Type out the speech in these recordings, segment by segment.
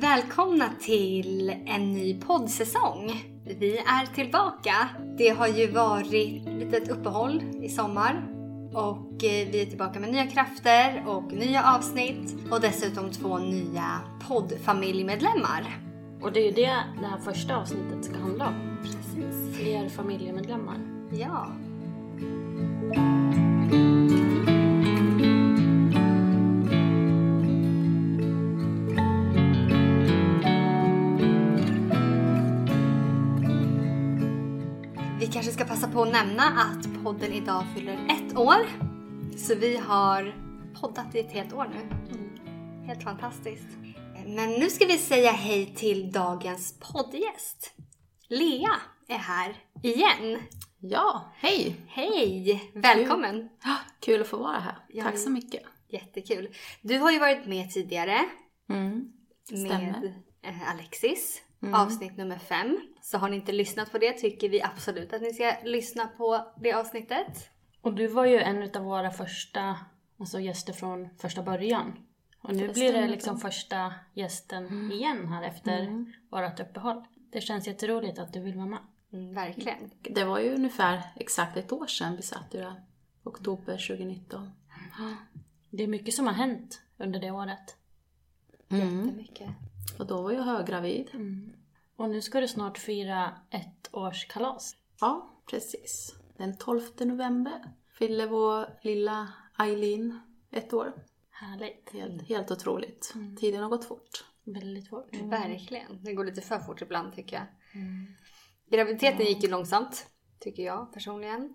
Välkomna till en ny poddsäsong. Vi är tillbaka. Det har ju varit ett uppehåll i sommar och eh, vi är tillbaka med nya krafter och nya avsnitt och dessutom två nya poddfamiljemedlemmar. Och det är ju det det här första avsnittet ska handla om. Precis. Fler familjemedlemmar. Ja. På att nämna att podden idag fyller ett år. Så vi har poddat i ett helt år nu. Helt fantastiskt. Men nu ska vi säga hej till dagens poddgäst. Lea är här igen. Ja, hej! Hej! Välkommen! Ja, kul att få vara här. Ja, Tack så mycket. Jättekul. Du har ju varit med tidigare Mm. stämmer. med eh, Alexis. Avsnitt nummer fem. Så har ni inte lyssnat på det tycker vi absolut att ni ska lyssna på det avsnittet. Och du var ju en av våra första alltså gäster från första början. Och nu Det blir det liksom första gästen igen här efter vårt uppehåll. Det känns jätteroligt att du vill vara med. Mm, verkligen. Det var ju ungefär exakt ett år sedan vi satt ju där. Oktober 2019. Det är mycket som har hänt under det året. Mm. Jättemycket. Och då var jag höggravid. Och nu ska du snart fira ett års kalas. Ja, precis. Den 12 november fyller vår lilla Eileen ett år. Härligt. Helt, helt otroligt. Tiden har gått fort. Väldigt fort. Verkligen. Det går lite för fort ibland tycker jag. Graviditeten gick ju långsamt. Tycker jag personligen.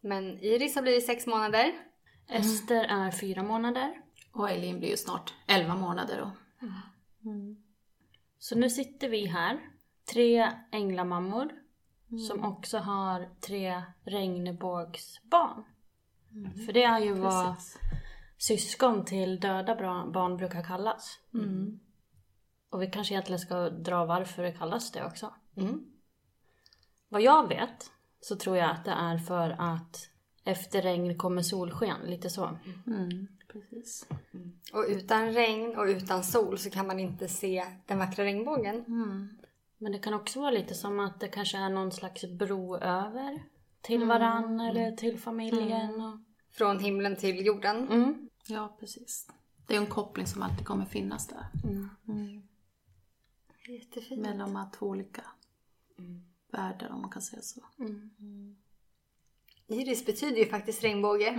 Men Iris har blivit sex månader. Ester är fyra månader. Och Eileen blir ju snart 11 månader då. Så nu sitter vi här, tre änglamammor som också har tre regnbågsbarn. För det är ju vad Precis. syskon till döda barn brukar kallas. Och vi kanske egentligen ska dra varför det kallas det också. Vad jag vet så tror jag att det är för att efter regn kommer solsken, lite så. Mm, precis. Och utan regn och utan sol så kan man inte se den vackra regnbågen. Men det kan också vara lite som att det kanske är någon slags bro över till varann eller till familjen. Och... Från himlen till jorden. Mm. Ja, precis. Det är en koppling som alltid kommer finnas där. Jättefint. Mellan de här två olika världar om man kan säga så. Iris betyder ju faktiskt regnbåge.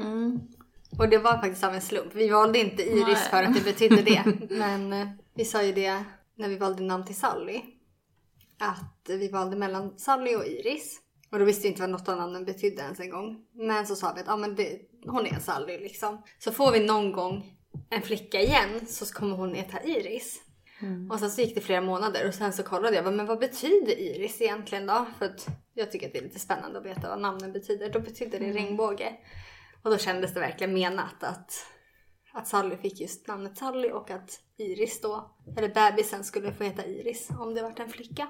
Och det var faktiskt av en slump. Vi valde inte Iris Nej. för att det betydde det. Men eh, vi sa ju det när vi valde namn till Sally. Att vi valde mellan Sally och Iris. Och då visste vi inte vad något av namnen betydde ens en gång. Men så sa vi att ja, men det, hon är Sally liksom. Så får vi någon gång en flicka igen så kommer hon heta Iris. Och sen så gick det flera månader och sen så kollade jag, men vad betyder Iris egentligen då? För att jag tycker att det är lite spännande att veta vad namnen betyder. Då betyder det regnbåge. Och då kändes det verkligen menat att, att Sally fick just namnet Sally och att Iris då, eller bebisen skulle få heta Iris om det vart en flicka.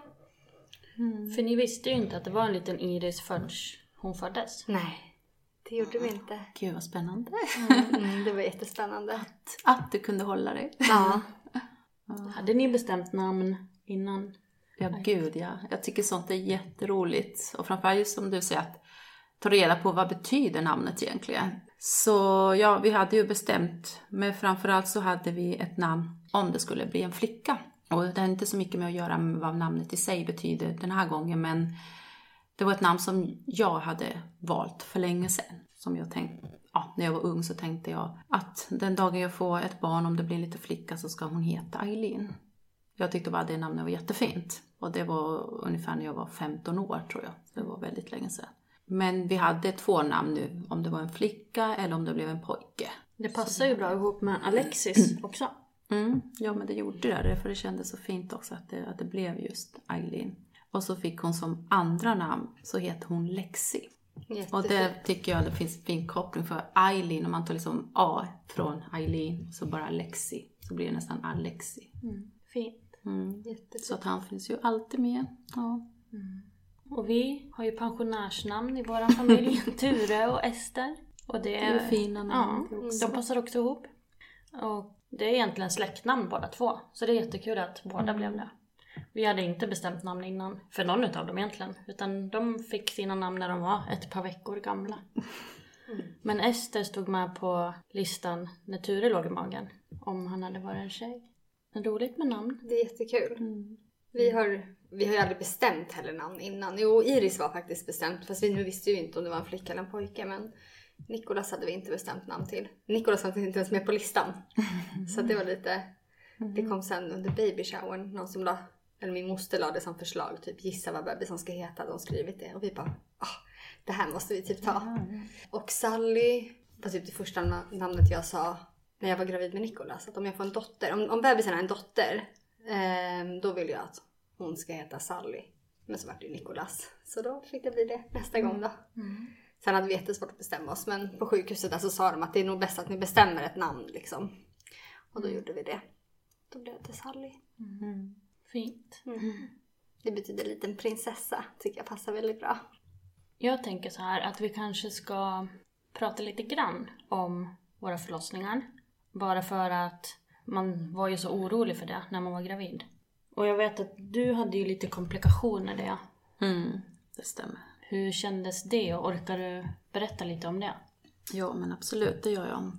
För ni visste ju inte att det var en liten Iris förrän hon föddes. Nej, det gjorde vi inte. Gud vad spännande. Mm, det var jättespännande. Att du kunde hålla dig. Ja, Hade ni bestämt namn innan? Ja, gud ja. Jag tycker sånt är jätteroligt. Och framförallt just som du säger att ta reda på vad betyder namnet egentligen. Så ja, vi hade ju bestämt, men framförallt så hade vi ett namn om det skulle bli en flicka. Och det har inte så mycket med att göra med vad namnet i sig betyder den här gången, men det var ett namn som jag hade valt för länge sedan. Som jag tänkte, ja, när jag var ung så tänkte jag att den dagen jag får ett barn, om det blir en liten flicka, så ska hon heta Eileen. Jag tyckte bara det namnet var jättefint. Och det var ungefär när jag var 15 år tror jag. Det var väldigt länge sedan. Men vi hade två namn nu, om det var en flicka eller om det blev en pojke. Det passar ju bra ihop med Alexis också. Mm, ja men det gjorde det, för det kändes så fint också att det, att det blev just Eileen. Och så fick hon som andra namn, så heter hon Lexi. Jättefint. Och det tycker jag det finns en fin koppling för Eileen, om man tar liksom A från Eileen, så bara Lexi, så blir det nästan Alexi. Fint. Mm. Så att han finns ju alltid med. Ja. Och vi har ju pensionärsnamn i vår familj. Ture och Ester. Och det Det är fina namn Ja, också. de passar också ihop. Och det är egentligen släktnamn båda två. Så det är jättekul att båda blev det. Vi hade inte bestämt namn innan, för någon utav dem egentligen. Utan de fick sina namn när de var ett par veckor gamla. Men Ester stod med på listan när Ture låg i magen. Om han hade varit en tjej. Roligt med namn. Det är jättekul. Vi, har, vi har ju aldrig bestämt heller namn innan. Jo, Iris var faktiskt bestämt. Fast vi nu visste ju inte om det var en flicka eller en pojke. Men Nikolas hade vi inte bestämt namn till. Nikolas var inte ens med på listan. Så det var lite... Det kom sen under baby showern. Någon som la, eller min moster lade det som förslag. Typ gissa vad bebisen ska heta. De skrivit det. Och vi bara, ah, det här måste vi typ ta. Och Sally var typ det första na- namnet jag sa när jag var gravid med Nikolas. Att om jag får en dotter, om, om bebisen är en dotter, ehm, då vill jag att hon ska heta Sally. Men så vart det ju Nikolas. Så då fick det bli det nästa gång då. Sen hade vi jättesvårt att bestämma oss. Men på sjukhuset där så sa de att det är nog bäst att ni bestämmer ett namn liksom. Och då gjorde vi det. Då blev det Sally. Fint. Det betyder liten prinsessa. Tycker jag passar väldigt bra. Jag tänker så här att vi kanske ska prata lite grann om våra förlossningar. Bara för att man var ju så orolig för det när man var gravid. Och jag vet att du hade ju lite komplikationer där. Mm, det stämmer. Hur kändes det och orkar du berätta lite om det? Ja, men absolut, det gör jag.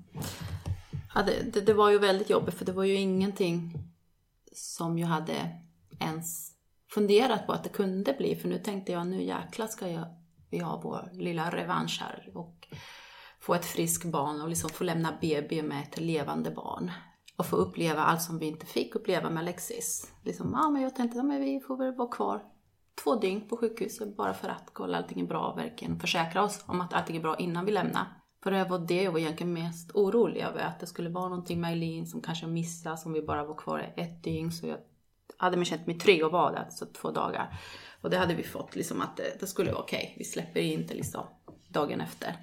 Ja, det, det, det var ju väldigt jobbigt för det var ju ingenting som jag hade ens funderat på att det kunde bli. För nu tänkte jag, nu jäklar ska jag, vi ha vår lilla revansch här och få ett friskt barn och liksom få lämna BB med ett levande barn. Och få uppleva allt som vi inte fick uppleva med Alexis. Liksom, ja, men jag tänkte, ja, vi får väl vara kvar två dygn på sjukhuset bara för att kolla allting är bra och verkligen försäkra oss om att allting är bra innan vi lämnar. För det var det jag var egentligen mest orolig över, att det skulle vara någonting med Eileen som kanske missas om vi bara var kvar ett dygn. Så jag hade mig känt mig trygg att vara där, så två dagar. Och det hade vi fått, liksom att det, det skulle vara okej. Vi släpper inte liksom dagen efter.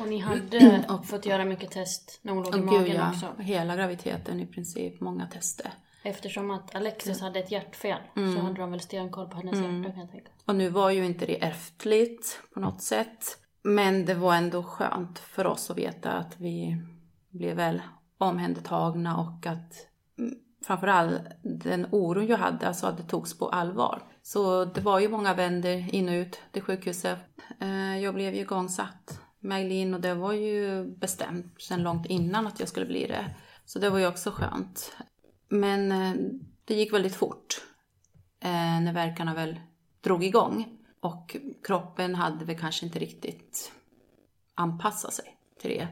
Och ni hade fått göra mycket test när hon låg i Och magen gud ja, också. hela graviditeten i princip, många tester. Eftersom att Alexis hade ett hjärtfel så hade de väl stenkoll på hennes hjärta kan jag tänka. Och nu var ju inte det ärftligt på något sätt. Men det var ändå skönt för oss att veta att vi blev väl omhändertagna och att mm, framförallt den oron jag hade, alltså att det togs på allvar. Så det var ju många vänder in och ut till sjukhuset. Eh, Jag blev ju igångsatt med Eileen och det var ju bestämt sedan långt innan att jag skulle bli det. Så det var ju också skönt. Men eh, det gick väldigt fort eh, när verkarna väl drog igång. Och kroppen hade väl kanske inte riktigt anpassat sig till det.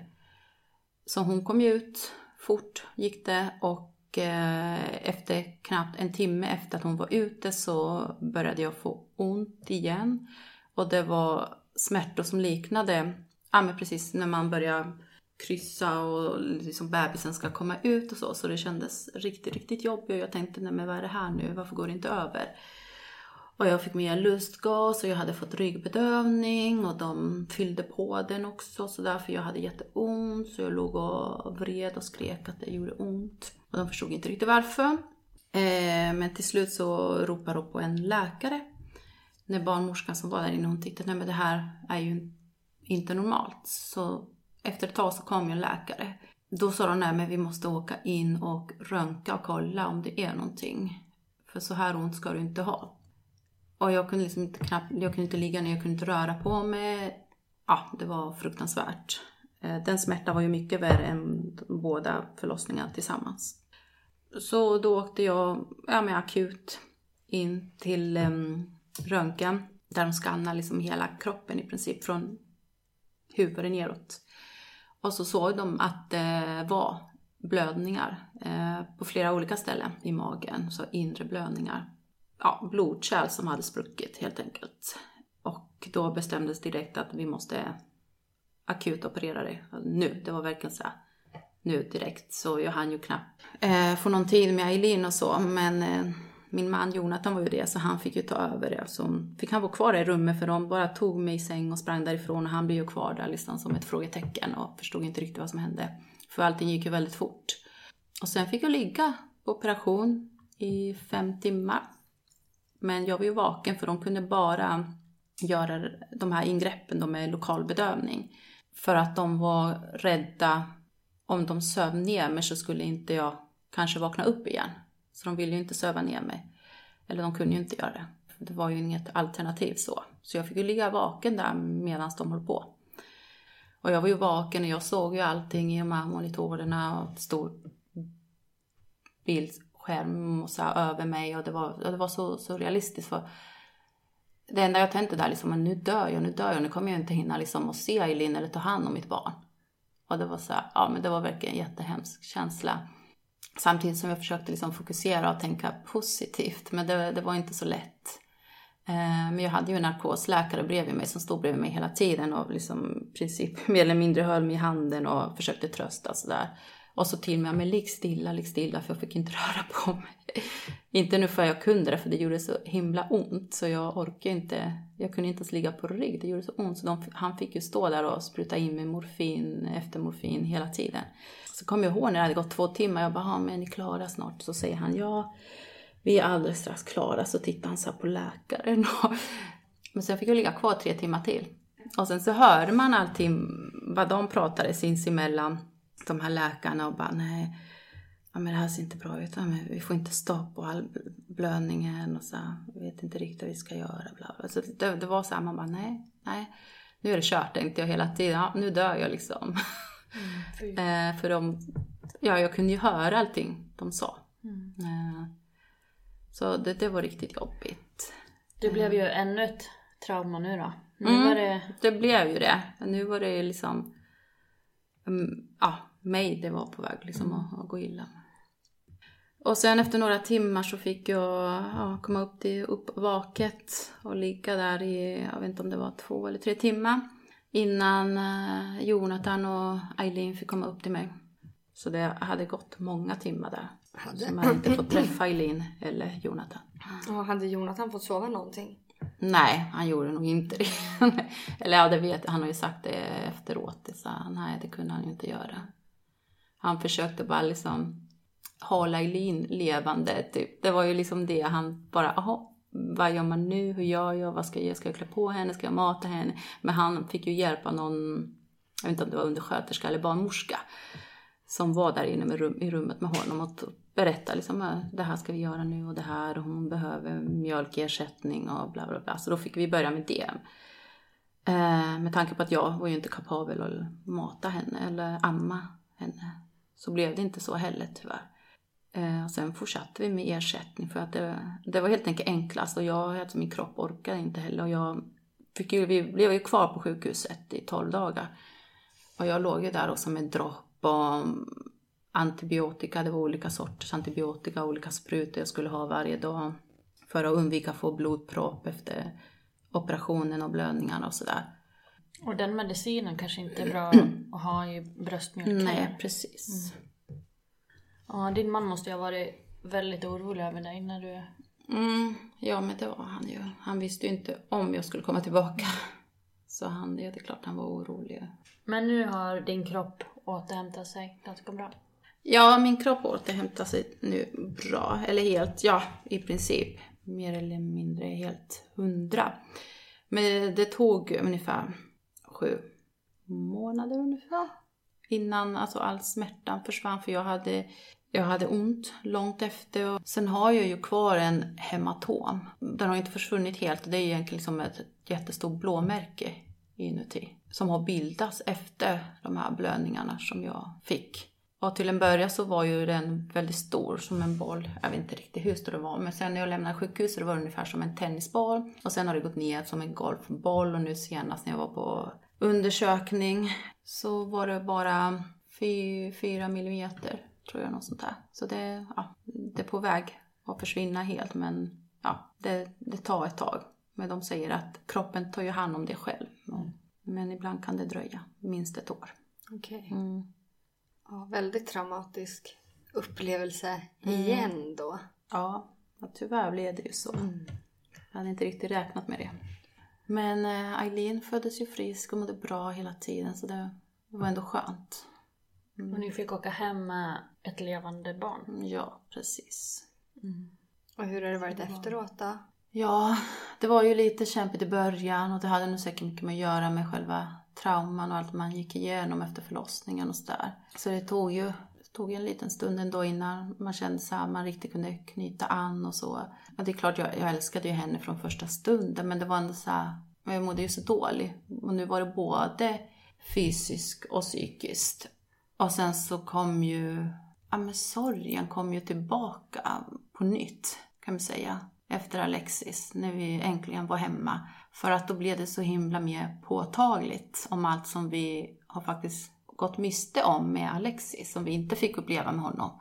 Så hon kom ju ut fort gick det och eh, efter knappt en timme efter att hon var ute så började jag få ont igen. Och det var smärtor som liknade, ja men precis när man börjar kryssa och liksom bebisen ska komma ut och så. Så det kändes riktigt, riktigt jobbigt och jag tänkte, nej men vad är det här nu? Varför går det inte över? Och jag fick mer lustgas och jag hade fått ryggbedövning och de fyllde på den också så därför jag hade jätteont så jag låg och vred och skrek att det gjorde ont. Och de förstod inte riktigt varför. Eh, men till slut så ropade de på en läkare. När barnmorskan som var där inne hon tyckte nej men det här är ju inte normalt. Så efter ett tag så kom ju en läkare. Då sa de nej men vi måste åka in och röntga och kolla om det är någonting. För så här ont ska du inte ha. Och jag kunde liksom inte knappt, jag kunde inte ligga ner, jag kunde inte röra på mig. Ja, det var fruktansvärt. Eh, den smärtan var ju mycket värre än båda förlossningarna tillsammans. Så då åkte jag ja, med akut in till um, röntgen där de skannar liksom hela kroppen i princip från huvudet neråt. Och så såg de att det var blödningar eh, på flera olika ställen i magen, så inre blödningar. Ja, blodkärl som hade spruckit helt enkelt. Och då bestämdes direkt att vi måste akut operera dig nu. Det var verkligen så här, nu direkt. Så jag hann ju knappt eh, få någon tid med Eileen och så. Men eh, min man Jonathan var ju det så han fick ju ta över det. Alltså, så fick han vara kvar i rummet för de bara tog mig i säng och sprang därifrån. Och han blev ju kvar där liksom som ett frågetecken och förstod inte riktigt vad som hände. För allting gick ju väldigt fort. Och sen fick jag ligga på operation i fem timmar. Men jag var ju vaken för de kunde bara göra de här ingreppen då med lokal bedövning. För att de var rädda om de söv ner mig så skulle inte jag kanske vakna upp igen. Så de ville ju inte söva ner mig. Eller de kunde ju inte göra det. Det var ju inget alternativ så. Så jag fick ju ligga vaken där medan de höll på. Och jag var ju vaken och jag såg ju allting i de här monitorerna och stor bildskärm och så här över mig och det var, och det var så, så realistiskt för det enda jag tänkte där liksom, men nu dör jag, nu dör jag, nu kommer jag inte hinna liksom att se Eileen eller ta hand om mitt barn. Och det var så här, ja men det var verkligen en jättehemsk känsla. Samtidigt som jag försökte liksom fokusera och tänka positivt, men det, det var inte så lätt. Eh, men jag hade ju en narkosläkare bredvid mig som stod bredvid mig hela tiden och liksom i princip mer eller mindre höll mig i handen och försökte trösta och sådär. Och så till mig, men ligg stilla, ligg stilla, för jag fick inte röra på mig. inte nu för jag kunde det, för det gjorde så himla ont, så jag orkade inte, jag kunde inte ens ligga på rygg, det gjorde så ont. Så de, han fick ju stå där och spruta in mig morfin efter morfin hela tiden. Så kom jag ihåg när det hade gått två timmar, jag bara, men är ni klara snart? Så säger han, ja, vi är alldeles strax klara. Så tittar han så på läkaren. Men sen fick jag ligga kvar tre timmar till. Och sen så hör man allting, vad de pratade sinsemellan de här läkarna och bara nej, ja, men det här ser inte bra ut. Ja, men vi får inte stopp på all blödningen och så vi vet inte riktigt vad vi ska göra. Bla bla. Så det, det var så här, man bara nej, nej, nu är det kört tänkte jag hela tiden. Ja, nu dör jag liksom. Mm, eh, för de, ja, jag kunde ju höra allting de sa. Mm. Eh, så det, det var riktigt jobbigt. Det blev ju ännu ett trauma nu då. Nu mm, var det... det blev ju det. Nu var det liksom um, ja, mig det var på väg liksom mm. att, att, gå illa. Och sen efter några timmar så fick jag ja, komma upp till uppvaket och ligga där i, jag vet inte om det var två eller tre timmar. Innan uh, Jonathan och Eileen fick komma upp till mig. Så det hade gått många timmar där. Hade. Som hade inte fått träffa Eileen eller Jonathan. Och hade Jonathan fått sova någonting? Nej, han gjorde nog inte det. Eller ja, det vet jag. Han har ju sagt det efteråt. Det sa nej, det kunde han ju inte göra. Han försökte bara liksom hålla Eileen levande. Typ. Det var ju liksom det han bara, jaha, vad gör man nu? Hur gör jag? Vad ska jag göra? Ska jag klä på henne? Ska jag mata henne? Men han fick ju hjälp av någon, jag vet inte om det var undersköterska eller barnmorska, som var där inne med rum, i rummet med honom och berätta liksom äh, det här ska vi göra nu och det här och hon behöver mjölkersättning och bla bla bla. Så då fick vi börja med det. Eh, med tanke på att jag var ju inte kapabel att mata henne eller amma henne. Så blev det inte så heller tyvärr. Eh, och sen fortsatte vi med ersättning för att det, det var helt enkelt enklast och jag, alltså min kropp orkade inte heller och jag fick ju, vi blev ju kvar på sjukhuset i 12 dagar. Och jag låg ju där också med dropp och antibiotika, det var olika sorters antibiotika, olika sprutor jag skulle ha varje dag för att undvika att få blodpropp efter operationen och blödningarna och sådär. Och den medicinen kanske inte är bra att ha i bröstmjölk? Nej, precis. Mm. Ja, din man måste ju ha varit väldigt orolig över dig när du... Mm, ja, men det var han ju. Han visste ju inte om jag skulle komma tillbaka. Så han, ja, det är klart han var orolig. Men nu har din kropp återhämtat sig ganska bra? Ja, min kropp återhämtar sig nu bra. Eller helt, ja, i princip. Mer eller mindre helt hundra. Men det tog ungefär sju månader ungefär. Innan alltså all smärtan försvann för jag hade, jag hade ont långt efter. Sen har jag ju kvar en hematom. Den har inte försvunnit helt det är egentligen som ett jättestort blåmärke inuti. Som har bildats efter de här blödningarna som jag fick. Och till en början så var ju den väldigt stor, som en boll. Jag vet inte riktigt hur stor den var, men sen när jag lämnade sjukhuset var det ungefär som en tennisboll. Och sen har det gått ner som en golfboll och nu senast när jag var på undersökning så var det bara 4 millimeter, tror jag, något sånt där. Så det, ja, det är på väg att försvinna helt, men ja, det, det tar ett tag. Men de säger att kroppen tar ju hand om det själv. Men ibland kan det dröja minst ett år. Okej. Okay. Mm. Ja, väldigt traumatisk upplevelse igen då. Ja, tyvärr blev det ju så. Mm. Jag hade inte riktigt räknat med det. Men eh, Eileen föddes ju frisk och mådde bra hela tiden så det var ändå skönt. Mm. Och ni fick åka hem med ett levande barn? Ja, precis. Mm. Och hur har det varit efteråt då? Ja, det var ju lite kämpigt i början och det hade nog säkert mycket med att göra med själva trauman och allt man gick igenom efter förlossningen och sådär. Så det tog ju det tog en liten stund ändå innan man kände sig att man riktigt kunde knyta an och så. Ja, det är klart, jag, jag älskade ju henne från första stunden men det var ändå så här, jag mådde ju så dåligt. Och nu var det både fysiskt och psykiskt. Och sen så kom ju, ja men sorgen kom ju tillbaka på nytt kan man säga. Efter Alexis, när vi äntligen var hemma. För att då blev det så himla mer påtagligt om allt som vi har faktiskt gått miste om med Alexis, som vi inte fick uppleva med honom.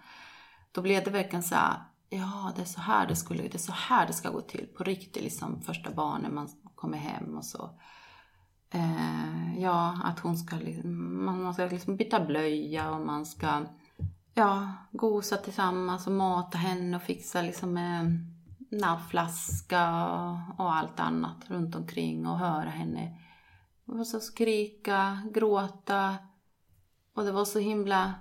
Då blev det verkligen så här, ja det är så här det skulle, det är så här det ska gå till på riktigt, liksom första barnen man kommer hem och så. Eh, ja, att hon ska liksom, man ska liksom byta blöja och man ska ja, gosa tillsammans och mata henne och fixa liksom med nappflaska och allt annat runt omkring och höra henne. Och så skrika, gråta. Och det var så himla,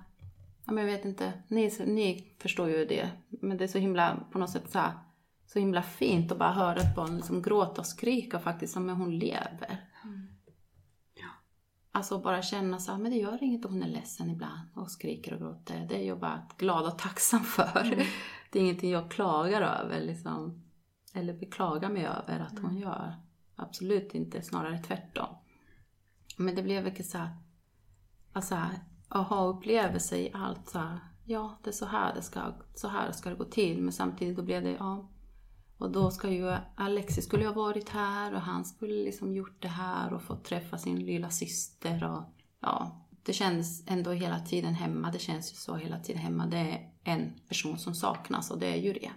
ja men jag vet inte, ni, ni förstår ju det. Men det är så himla, på något sätt så, här, så himla fint att bara höra ett barn liksom gråta och skrika faktiskt som om hon lever. Alltså bara känna så här, men det gör inget om hon är ledsen ibland och skriker och gråter. Det är jag bara glad och tacksam för. Mm. Det är ingenting jag klagar över liksom. Eller beklagar mig över att hon mm. gör. Absolut inte, snarare tvärtom. Men det blev mycket så här, alltså aha-upplevelse i allt så här, ja det är så här det ska, så här ska det gå till. Men samtidigt då blev det, ja. Och då ska ju, Alexis skulle ha varit här och han skulle liksom gjort det här och fått träffa sin lilla syster och ja. Det känns ändå hela tiden hemma, det känns ju så hela tiden hemma. Det är en person som saknas och det är ju det.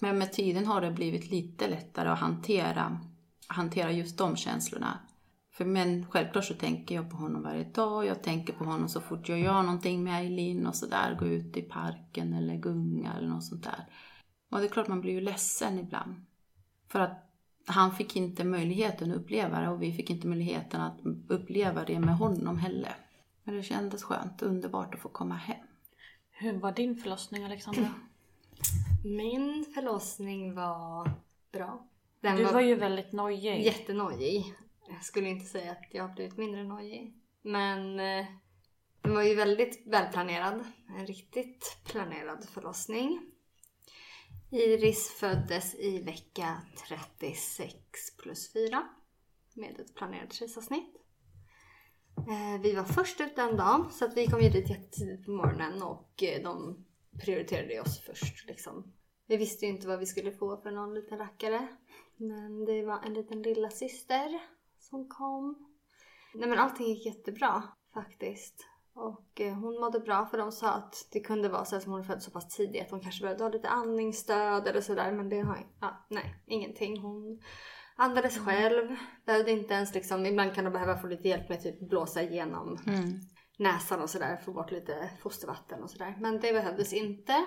Men med tiden har det blivit lite lättare att hantera, hantera just de känslorna. För men självklart så tänker jag på honom varje dag. Jag tänker på honom så fort jag gör någonting med Eileen och sådär. Gå ut i parken eller gunga eller något sånt där. Och det är klart man blir ju ledsen ibland. För att han fick inte möjligheten att uppleva det och vi fick inte möjligheten att uppleva det med honom heller. Men det kändes skönt, underbart att få komma hem. Hur var din förlossning Alexandra? Min förlossning var bra. Den du var, var ju väldigt nojig. Jättenojig. Jag skulle inte säga att jag har blivit mindre nojig. Men eh, den var ju väldigt välplanerad. En riktigt planerad förlossning. Iris föddes i vecka 36 plus 4 med ett planerat kejsarsnitt. Eh, vi var först ut den dagen så att vi kom ju dit jättetidigt på morgonen och eh, de prioriterade oss först liksom. Vi visste ju inte vad vi skulle få för någon liten rackare. Men det var en liten lilla syster som kom. Nej men allting gick jättebra faktiskt. Och eh, hon mådde bra för de sa att det kunde vara så att hon var född så pass tidigt att hon kanske behövde ha lite andningsstöd eller sådär. Men det har ja, nej, ingenting. Hon andades mm. själv. Behövde inte ens liksom, ibland kan de behöva få lite hjälp med typ blåsa igenom mm. näsan och sådär. Få bort lite fostervatten och sådär. Men det behövdes inte.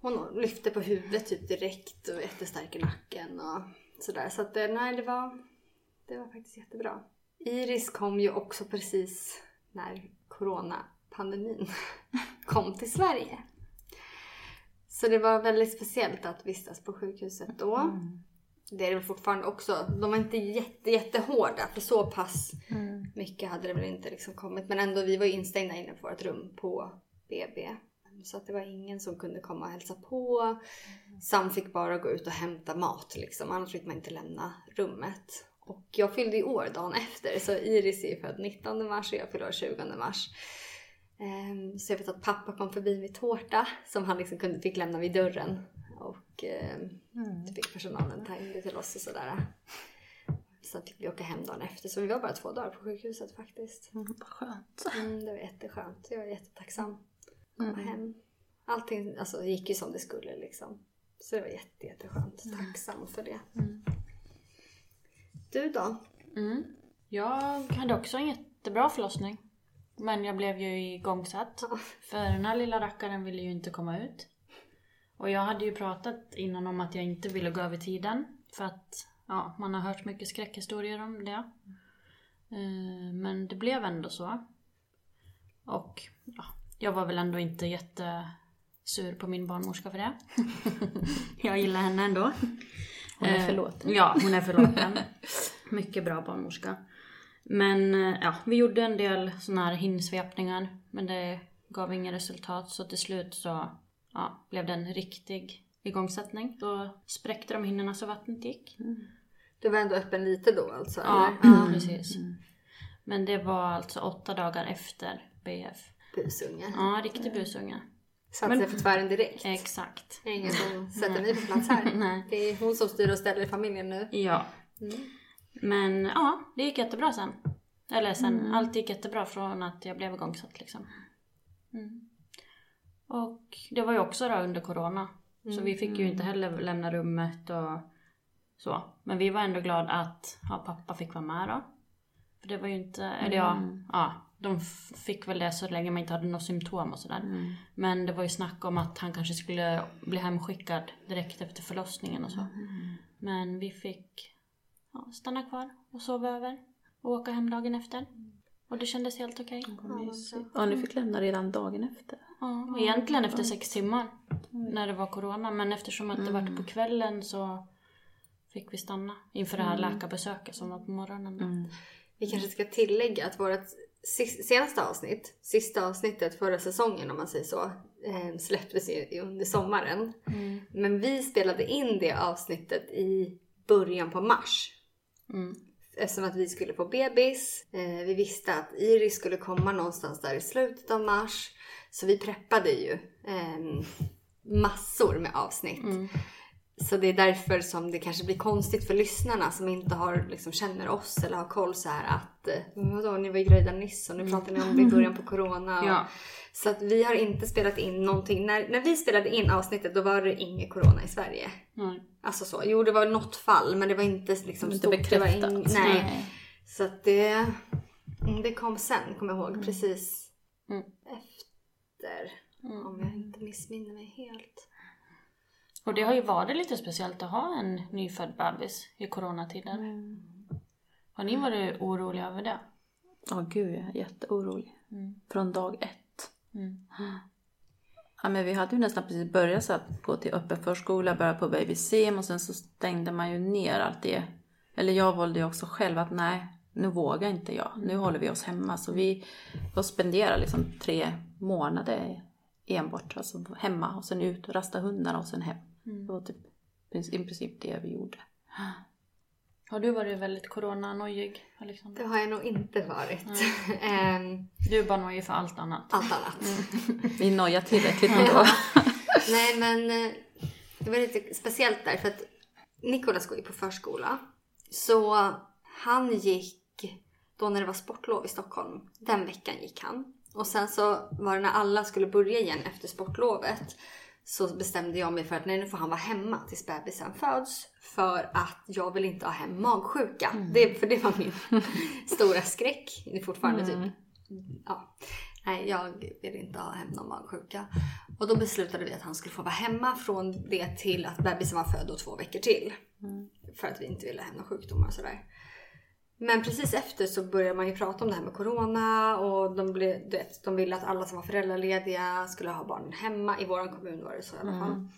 Hon lyfte på huvudet typ direkt och jättestark i nacken och sådär. Så att eh, nej, det var, det var faktiskt jättebra. Iris kom ju också precis när coronapandemin kom till Sverige. Så det var väldigt speciellt att vistas på sjukhuset då. Mm. Det är det fortfarande också. De var inte jätte, jättehårda för så pass mm. mycket hade det väl inte liksom kommit. Men ändå, vi var instängda inne på vårt rum på BB. Så att det var ingen som kunde komma och hälsa på. Sam fick bara gå ut och hämta mat liksom. Annars fick man inte lämna rummet. Och jag fyllde i år dagen efter. Så Iris är född 19 mars och jag fyller år 20 mars. Ehm, så jag vet att pappa kom förbi med tårta som han liksom kunde, fick lämna vid dörren. Och mm. så fick personalen ta in det till oss och sådär. Sen fick vi åka hem dagen efter. Så vi var bara två dagar på sjukhuset faktiskt. Mm, vad skönt. Mm, det var jätteskönt. Jag är jättetacksam komma mm. hem. Allting alltså, gick ju som det skulle liksom. Så det var jätte, jätteskönt. Mm. Tacksam för det. Mm. Du då? Mm. Jag hade också en jättebra förlossning. Men jag blev ju igångsatt. För den här lilla rackaren ville ju inte komma ut. Och jag hade ju pratat innan om att jag inte ville gå över tiden. För att ja, man har hört mycket skräckhistorier om det. Eh, men det blev ändå så. Och ja, jag var väl ändå inte jättesur på min barnmorska för det. jag gillar henne ändå. Hon är förlåten. Ja, hon är förlåten. Mycket bra barnmorska. Men eh, ja, vi gjorde en del sådana här hinsvepningar. Men det gav inga resultat. Så till slut så ja, blev det en riktig igångsättning. Då spräckte de hinnorna så vattnet gick. Mm. Du var ändå öppen lite då alltså? Ja, mm. precis. Mm. Men det var alltså åtta dagar efter BF. Busunge. Ja, riktig busunge. Satte sig för tvären direkt. Exakt. Det är ingen som sätter mig på plats här. Nej. Det är hon som styr och ställer i familjen nu. Ja. Mm. Men ja, det gick jättebra sen. Eller sen, mm. allt gick jättebra från att jag blev igångsatt liksom. Mm. Och det var ju också då under Corona. Så vi fick ju inte mm. heller lämna rummet och så. Men vi var ändå glada att ja, pappa fick vara med då. För det var ju inte, eller ja, mm. ja de fick väl det så länge man inte hade några symptom och sådär. Mm. Men det var ju snack om att han kanske skulle bli hemskickad direkt efter förlossningen och så. Mm. Men vi fick ja, stanna kvar och sova över och åka hem dagen efter. Och det kändes helt okej. Okay. Ja, ni fick lämna redan dagen efter? Ja, egentligen efter sex timmar. När det var corona. Men eftersom att det var på kvällen så fick vi stanna inför det här mm. läkarbesöket som var på morgonen. Mm. Vi kanske ska tillägga att vårt senaste avsnitt, sista avsnittet förra säsongen om man säger så, eh, släpptes under sommaren. Mm. Men vi spelade in det avsnittet i början på mars. Mm. Eftersom att vi skulle få bebis. Eh, vi visste att Iris skulle komma någonstans där i slutet av mars. Så vi preppade ju eh, massor med avsnitt. Mm. Så det är därför som det kanske blir konstigt för lyssnarna som inte har, liksom, känner oss eller har koll så här att eh, vadå, ni var ju gravida nyss och nu pratar ni om det i början på corona. Och, ja. Så att vi har inte spelat in någonting. När, när vi spelade in avsnittet då var det ingen corona i Sverige. Mm. Alltså så. Jo det var något fall men det var inte liksom inte stort. Bekräftat. In, nej. nej. Så att det, mm, det kom sen kommer jag ihåg. Mm. Precis mm. efter. Mm. Om jag inte missminner mig helt. Och det har ju varit lite speciellt att ha en nyfödd bebis i coronatider. Mm. Har ni varit oroliga över det? Ja, oh, gud jag är jätteorolig. Mm. Från dag ett. Mm. Ja, men vi hade ju nästan precis börjat så att gå till öppen förskola, börja på babysim och sen så stängde man ju ner allt det. Eller jag valde ju också själv att nej, nu vågar inte jag. Nu håller vi oss hemma. Så vi får spendera liksom tre månader enbart alltså hemma och sen ut och rasta hundarna och sen hem. Mm. Det var typ i princip det vi gjorde. Har du varit väldigt coronanojig, Alexandra? Det har jag nog inte varit. Mm. du är bara nojig för allt annat. Allt annat. Mm. vi nojar tillräckligt ändå. Nej men eh, det var lite speciellt där för att Nikolas går ju på förskola. Så han gick då när det var sportlov i Stockholm. Den veckan gick han. Och sen så var det när alla skulle börja igen efter sportlovet så bestämde jag mig för att nej, nu får han vara hemma tills bebisen föds. För att jag vill inte ha hem magsjuka. Mm. Det, för det var min stora skräck. Det är fortfarande typ, mm. typ, ja. Nej, jag vill inte ha hem någon magsjuka. Och då beslutade vi att han skulle få vara hemma från det till att bebisen var född och två veckor till. Mm. För att vi inte ville ha några sjukdomar och sådär. Men precis efter så började man ju prata om det här med corona och de, ble, vet, de ville att alla som var föräldralediga skulle ha barnen hemma. I vår kommun var det så i alla fall. Mm.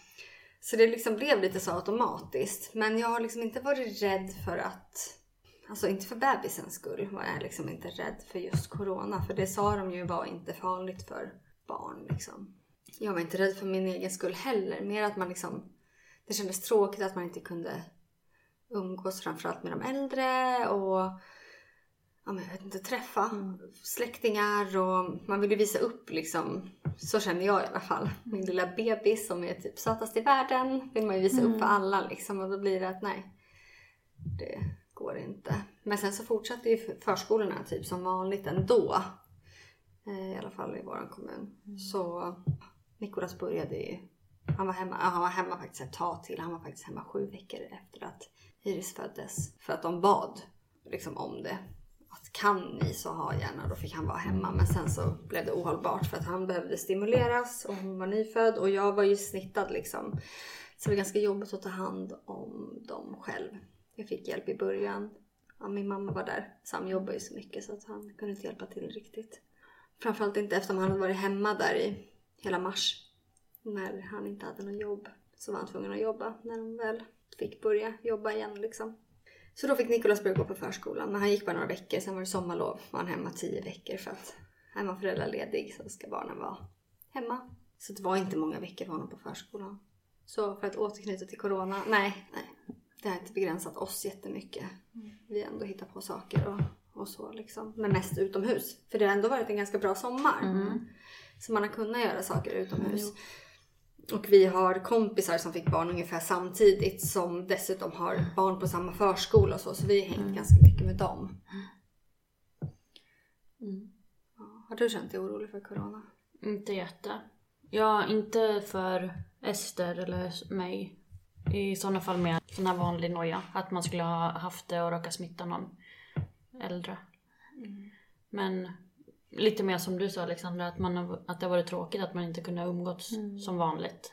Så det liksom blev lite så automatiskt. Men jag har liksom inte varit rädd för att Alltså inte för bebisens skull var jag liksom inte rädd för just corona. För det sa de ju var inte farligt för barn liksom. Jag var inte rädd för min egen skull heller. Mer att man liksom... Det kändes tråkigt att man inte kunde umgås framförallt med de äldre och ja, men jag vet inte, träffa släktingar och man vill ju visa upp liksom, så känner jag i alla fall. Min lilla bebis som är typ sötast i världen vill man ju visa upp för alla liksom och då blir det att nej, det går inte. Men sen så fortsatte ju förskolorna typ som vanligt ändå. Eh, I alla fall i våran kommun. Så Nikolas började ju, han var hemma, han var hemma faktiskt ett tag till. Han var faktiskt hemma sju veckor efter att Iris föddes. För att de bad liksom om det. Att kan ni så ha gärna, då fick han vara hemma. Men sen så blev det ohållbart för att han behövde stimuleras och hon var nyfödd och jag var ju snittad liksom. Så det var ganska jobbigt att ta hand om dem själv. Jag fick hjälp i början. Ja, min mamma var där. Sam jobbar ju så mycket så att han kunde inte hjälpa till riktigt. Framförallt inte eftersom han hade varit hemma där i hela mars. När han inte hade något jobb. Så var han tvungen att jobba när de väl fick börja jobba igen liksom. Så då fick Nikolas börja gå på förskolan. Men han gick bara några veckor. Sen var det sommarlov. Var han hemma tio veckor för att är man föräldraledig så ska barnen vara hemma. Så det var inte många veckor för honom på förskolan. Så för att återknyta till corona. Nej, nej. Det har inte begränsat oss jättemycket. Vi har ändå hittat på saker och, och så liksom. Men mest utomhus. För det har ändå varit en ganska bra sommar. Så man har kunnat göra saker utomhus. Och vi har kompisar som fick barn ungefär samtidigt som dessutom har barn på samma förskola och så. Så vi har hängt ganska mycket med dem. Ja, har du känt dig orolig för corona? Inte jätte. Ja, inte för Ester eller mig. I sådana fall mer sån här vanlig noja. Att man skulle ha haft det och råka smitta någon äldre. Men lite mer som du sa Alexandra, att, man, har- att det har varit tråkigt att man inte kunde ha umgåtts som vanligt.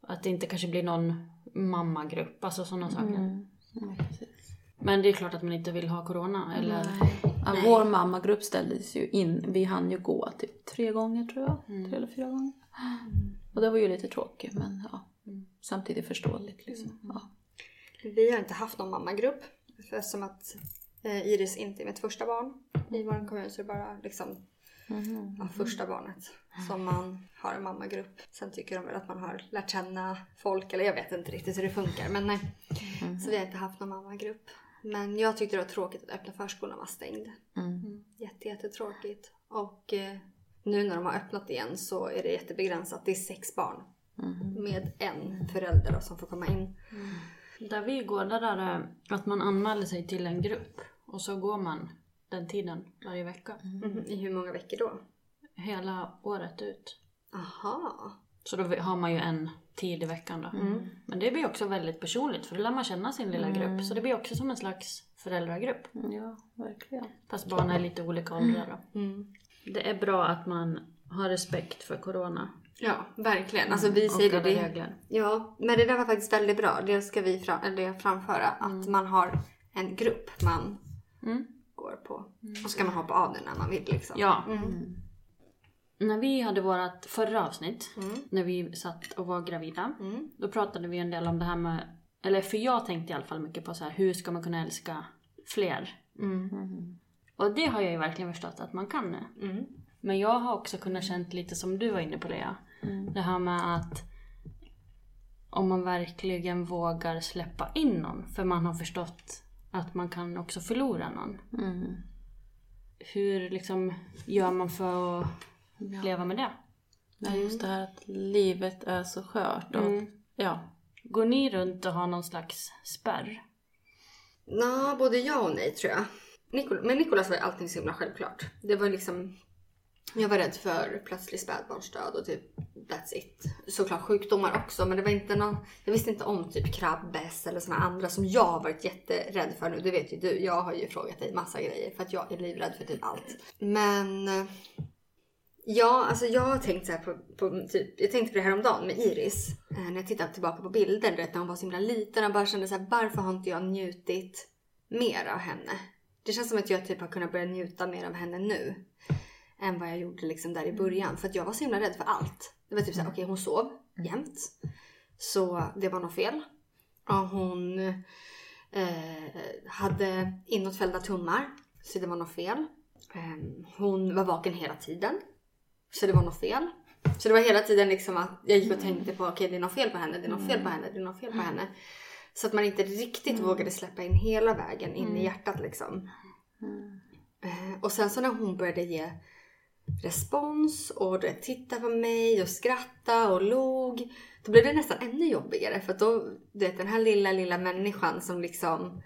Att det inte kanske blir någon mammagrupp, alltså sådana saker. Men det är klart att man inte vill ha corona eller... Ja, vår mammagrupp ställdes ju in. Vi hann ju gå typ tre gånger tror jag. Tre eller fyra gånger. Och det var ju lite tråkigt men ja. Samtidigt förståeligt liksom. Ja. Vi har inte haft någon mammagrupp. För Eftersom att eh, Iris inte är mitt första barn i vår kommun så är det bara liksom ja, första barnet som man har en mammagrupp. Sen tycker de väl att man har lärt känna folk eller jag vet inte riktigt hur det funkar men nej. Så vi har inte haft någon mammagrupp. Men jag tyckte det var tråkigt att öppna förskolan var stängd. Jätte, jättetråkigt. Och eh, nu när de har öppnat igen så är det jättebegränsat. Det är sex barn. Med en förälder då, som får komma in. Där vi går, där är det att man anmäler sig till en grupp. Och så går man den tiden varje vecka. Mhm. I hur många veckor då? Hela året ut. Aha. Så då har man ju en tid i veckan då. Men det blir också väldigt personligt för då lär man känna sin lilla grupp. Så det blir också som en slags föräldragrupp. ja, verkligen. Fast barnen är lite olika åldrar då. Det är bra att man har respekt för corona. Ja, verkligen. Alltså vi säger Och det. alla det regler. ja, men det där var faktiskt väldigt bra. Det ska vi fram, eller framföra. Att man har en grupp man går på. Och så kan man hoppa av den när man vill liksom. Ja. När vi hade vårt förra avsnitt, när vi satt och var gravida, då pratade vi en del om det här med, eller för jag tänkte i alla fall mycket på så här, hur ska man kunna älska fler? Och det har jag ju verkligen förstått att man kan nu. Men jag har också kunnat känt lite som du var inne på Lea. Det här med att om man verkligen vågar släppa in någon, för man har förstått att man kan också förlora någon. Hur liksom gör man för att leva med det? Ja, just det här att livet är så skört. Och, ja. Går ni runt och har någon slags spärr? Nå, både ja och nej tror jag. Nikol- men Nikolas var ju allting så himla självklart. Det var liksom... Jag var rädd för plötslig spädbarnsdöd och typ that's it. Såklart sjukdomar också men det var inte någon... Jag visste inte om typ krabbes eller såna andra som jag har varit jätterädd för nu. Det vet ju du. Jag har ju frågat dig massa grejer för att jag är livrädd för typ allt. Men... Ja, alltså jag har tänkt så här på, på typ, jag tänkte på det här om dagen med Iris. Eh, när jag tittar tillbaka på bilder, vet, när hon var så himla liten och bara kände så här, varför har inte jag njutit mer av henne? Det känns som att jag typ har kunnat börja njuta mer av henne nu. Än vad jag gjorde liksom där i början. För att jag var så himla rädd för allt. Det var typ såhär, okej hon sov jämt. Så det var något fel. Och hon eh, hade inåtfällda tummar. Så det var något fel. Eh, hon var vaken hela tiden. Så det var något fel. Så det var hela tiden liksom att jag gick och tänkte på okej det är något fel på henne, det är något fel på henne, det är något fel på henne. Så att man inte riktigt vågade släppa in hela vägen in i hjärtat liksom. Eh, Och sen så när hon började ge respons och du vet, titta på mig och skratta och log. Då blev det nästan ännu jobbigare för att då, du vet den här lilla, lilla människan som liksom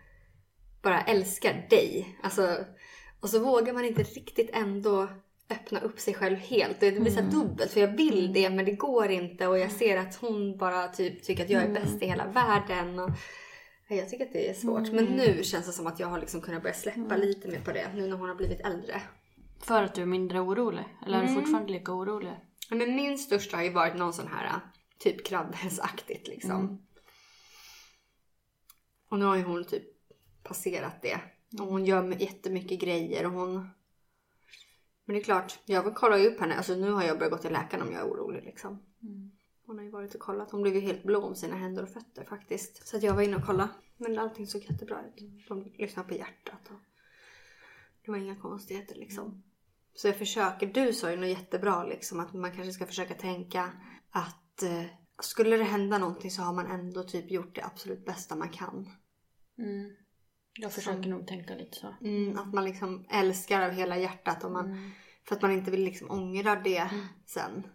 bara älskar dig. Alltså, och så vågar man inte riktigt ändå öppna upp sig själv helt. Det blir så här dubbelt för jag vill det men det går inte och jag ser att hon bara typ tycker att jag är bäst i hela världen. Och, Ja, jag tycker att det är svårt. Men nu känns det som att jag har liksom kunnat börja släppa lite mer på det. Nu när hon har blivit äldre. För att du är mindre orolig? Eller är du fortfarande lika orolig? Men min största har ju varit någon sån här typ krabbhästaktigt liksom. Och nu har ju hon typ passerat det. Och hon gör jättemycket grejer och hon... Men det är klart, jag kollar ju upp henne. Alltså nu har jag börjat gå till läkaren om jag är orolig liksom. Hon har ju varit och kollat. Hon blev ju helt blå om sina händer och fötter faktiskt. Så att jag var inne och kollade. Men allting såg jättebra ut. De lyssnade på hjärtat. Och det var inga konstigheter liksom. Så jag försöker. Du sa ju något jättebra liksom. Att man kanske ska försöka tänka att eh, skulle det hända någonting så har man ändå typ gjort det absolut bästa man kan. Jag försöker nog tänka lite så. Mm, att man liksom älskar av hela hjärtat. Och man, För att man inte vill liksom ångra det sen.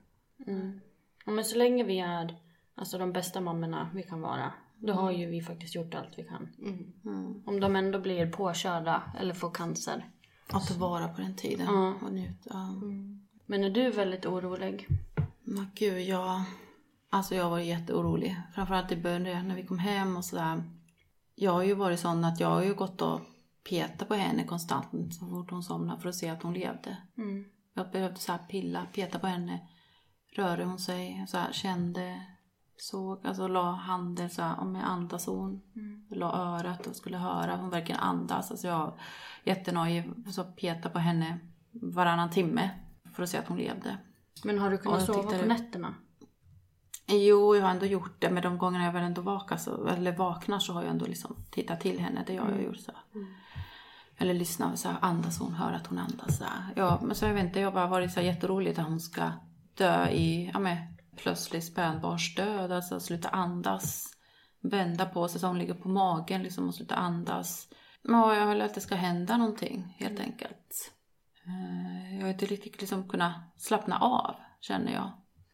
Ja, men så länge vi är alltså, de bästa mammorna vi kan vara. Då har ju vi faktiskt gjort allt vi kan. Mm. Om de ändå blir påkörda eller får cancer. Att ta vara på den tiden och njuta. Ja. Men är du väldigt orolig? Men gud, jag... Alltså jag var jätteorolig. Framförallt i början när vi kom hem och sådär. Jag har ju varit sån att jag har ju gått och petat på henne konstant så fort hon somnade för att se att hon levde. Jag behövde så här pilla, peta på henne. Rörde hon sig, så här, kände, såg, alltså la handen så här, om jag andas hon. La örat och skulle höra hon verkligen andas. Alltså jag var jättenojig, så peta på henne varannan timme för att se att hon levde. Men har du kunnat sova tyckte på nätterna? Jo, jag har ändå gjort det. Men de gångerna jag väl ändå vakar så, eller vaknar så har jag ändå liksom tittat till henne. Det har jag gjort så. här. Eller lyssnat så här, andas hon, hör att hon andas. Så här. Ja, men så jag vet inte, jag har bara varit så här jätteorolig att hon ska dö i, ja men plötslig spädbarnsdöd. Alltså sluta andas. Vända på sig så hon ligger på magen liksom och sluta andas. Ja, jag vill att det ska hända någonting helt enkelt. Eh, Jag har inte riktigt liksom kunnat slappna av, känner jag.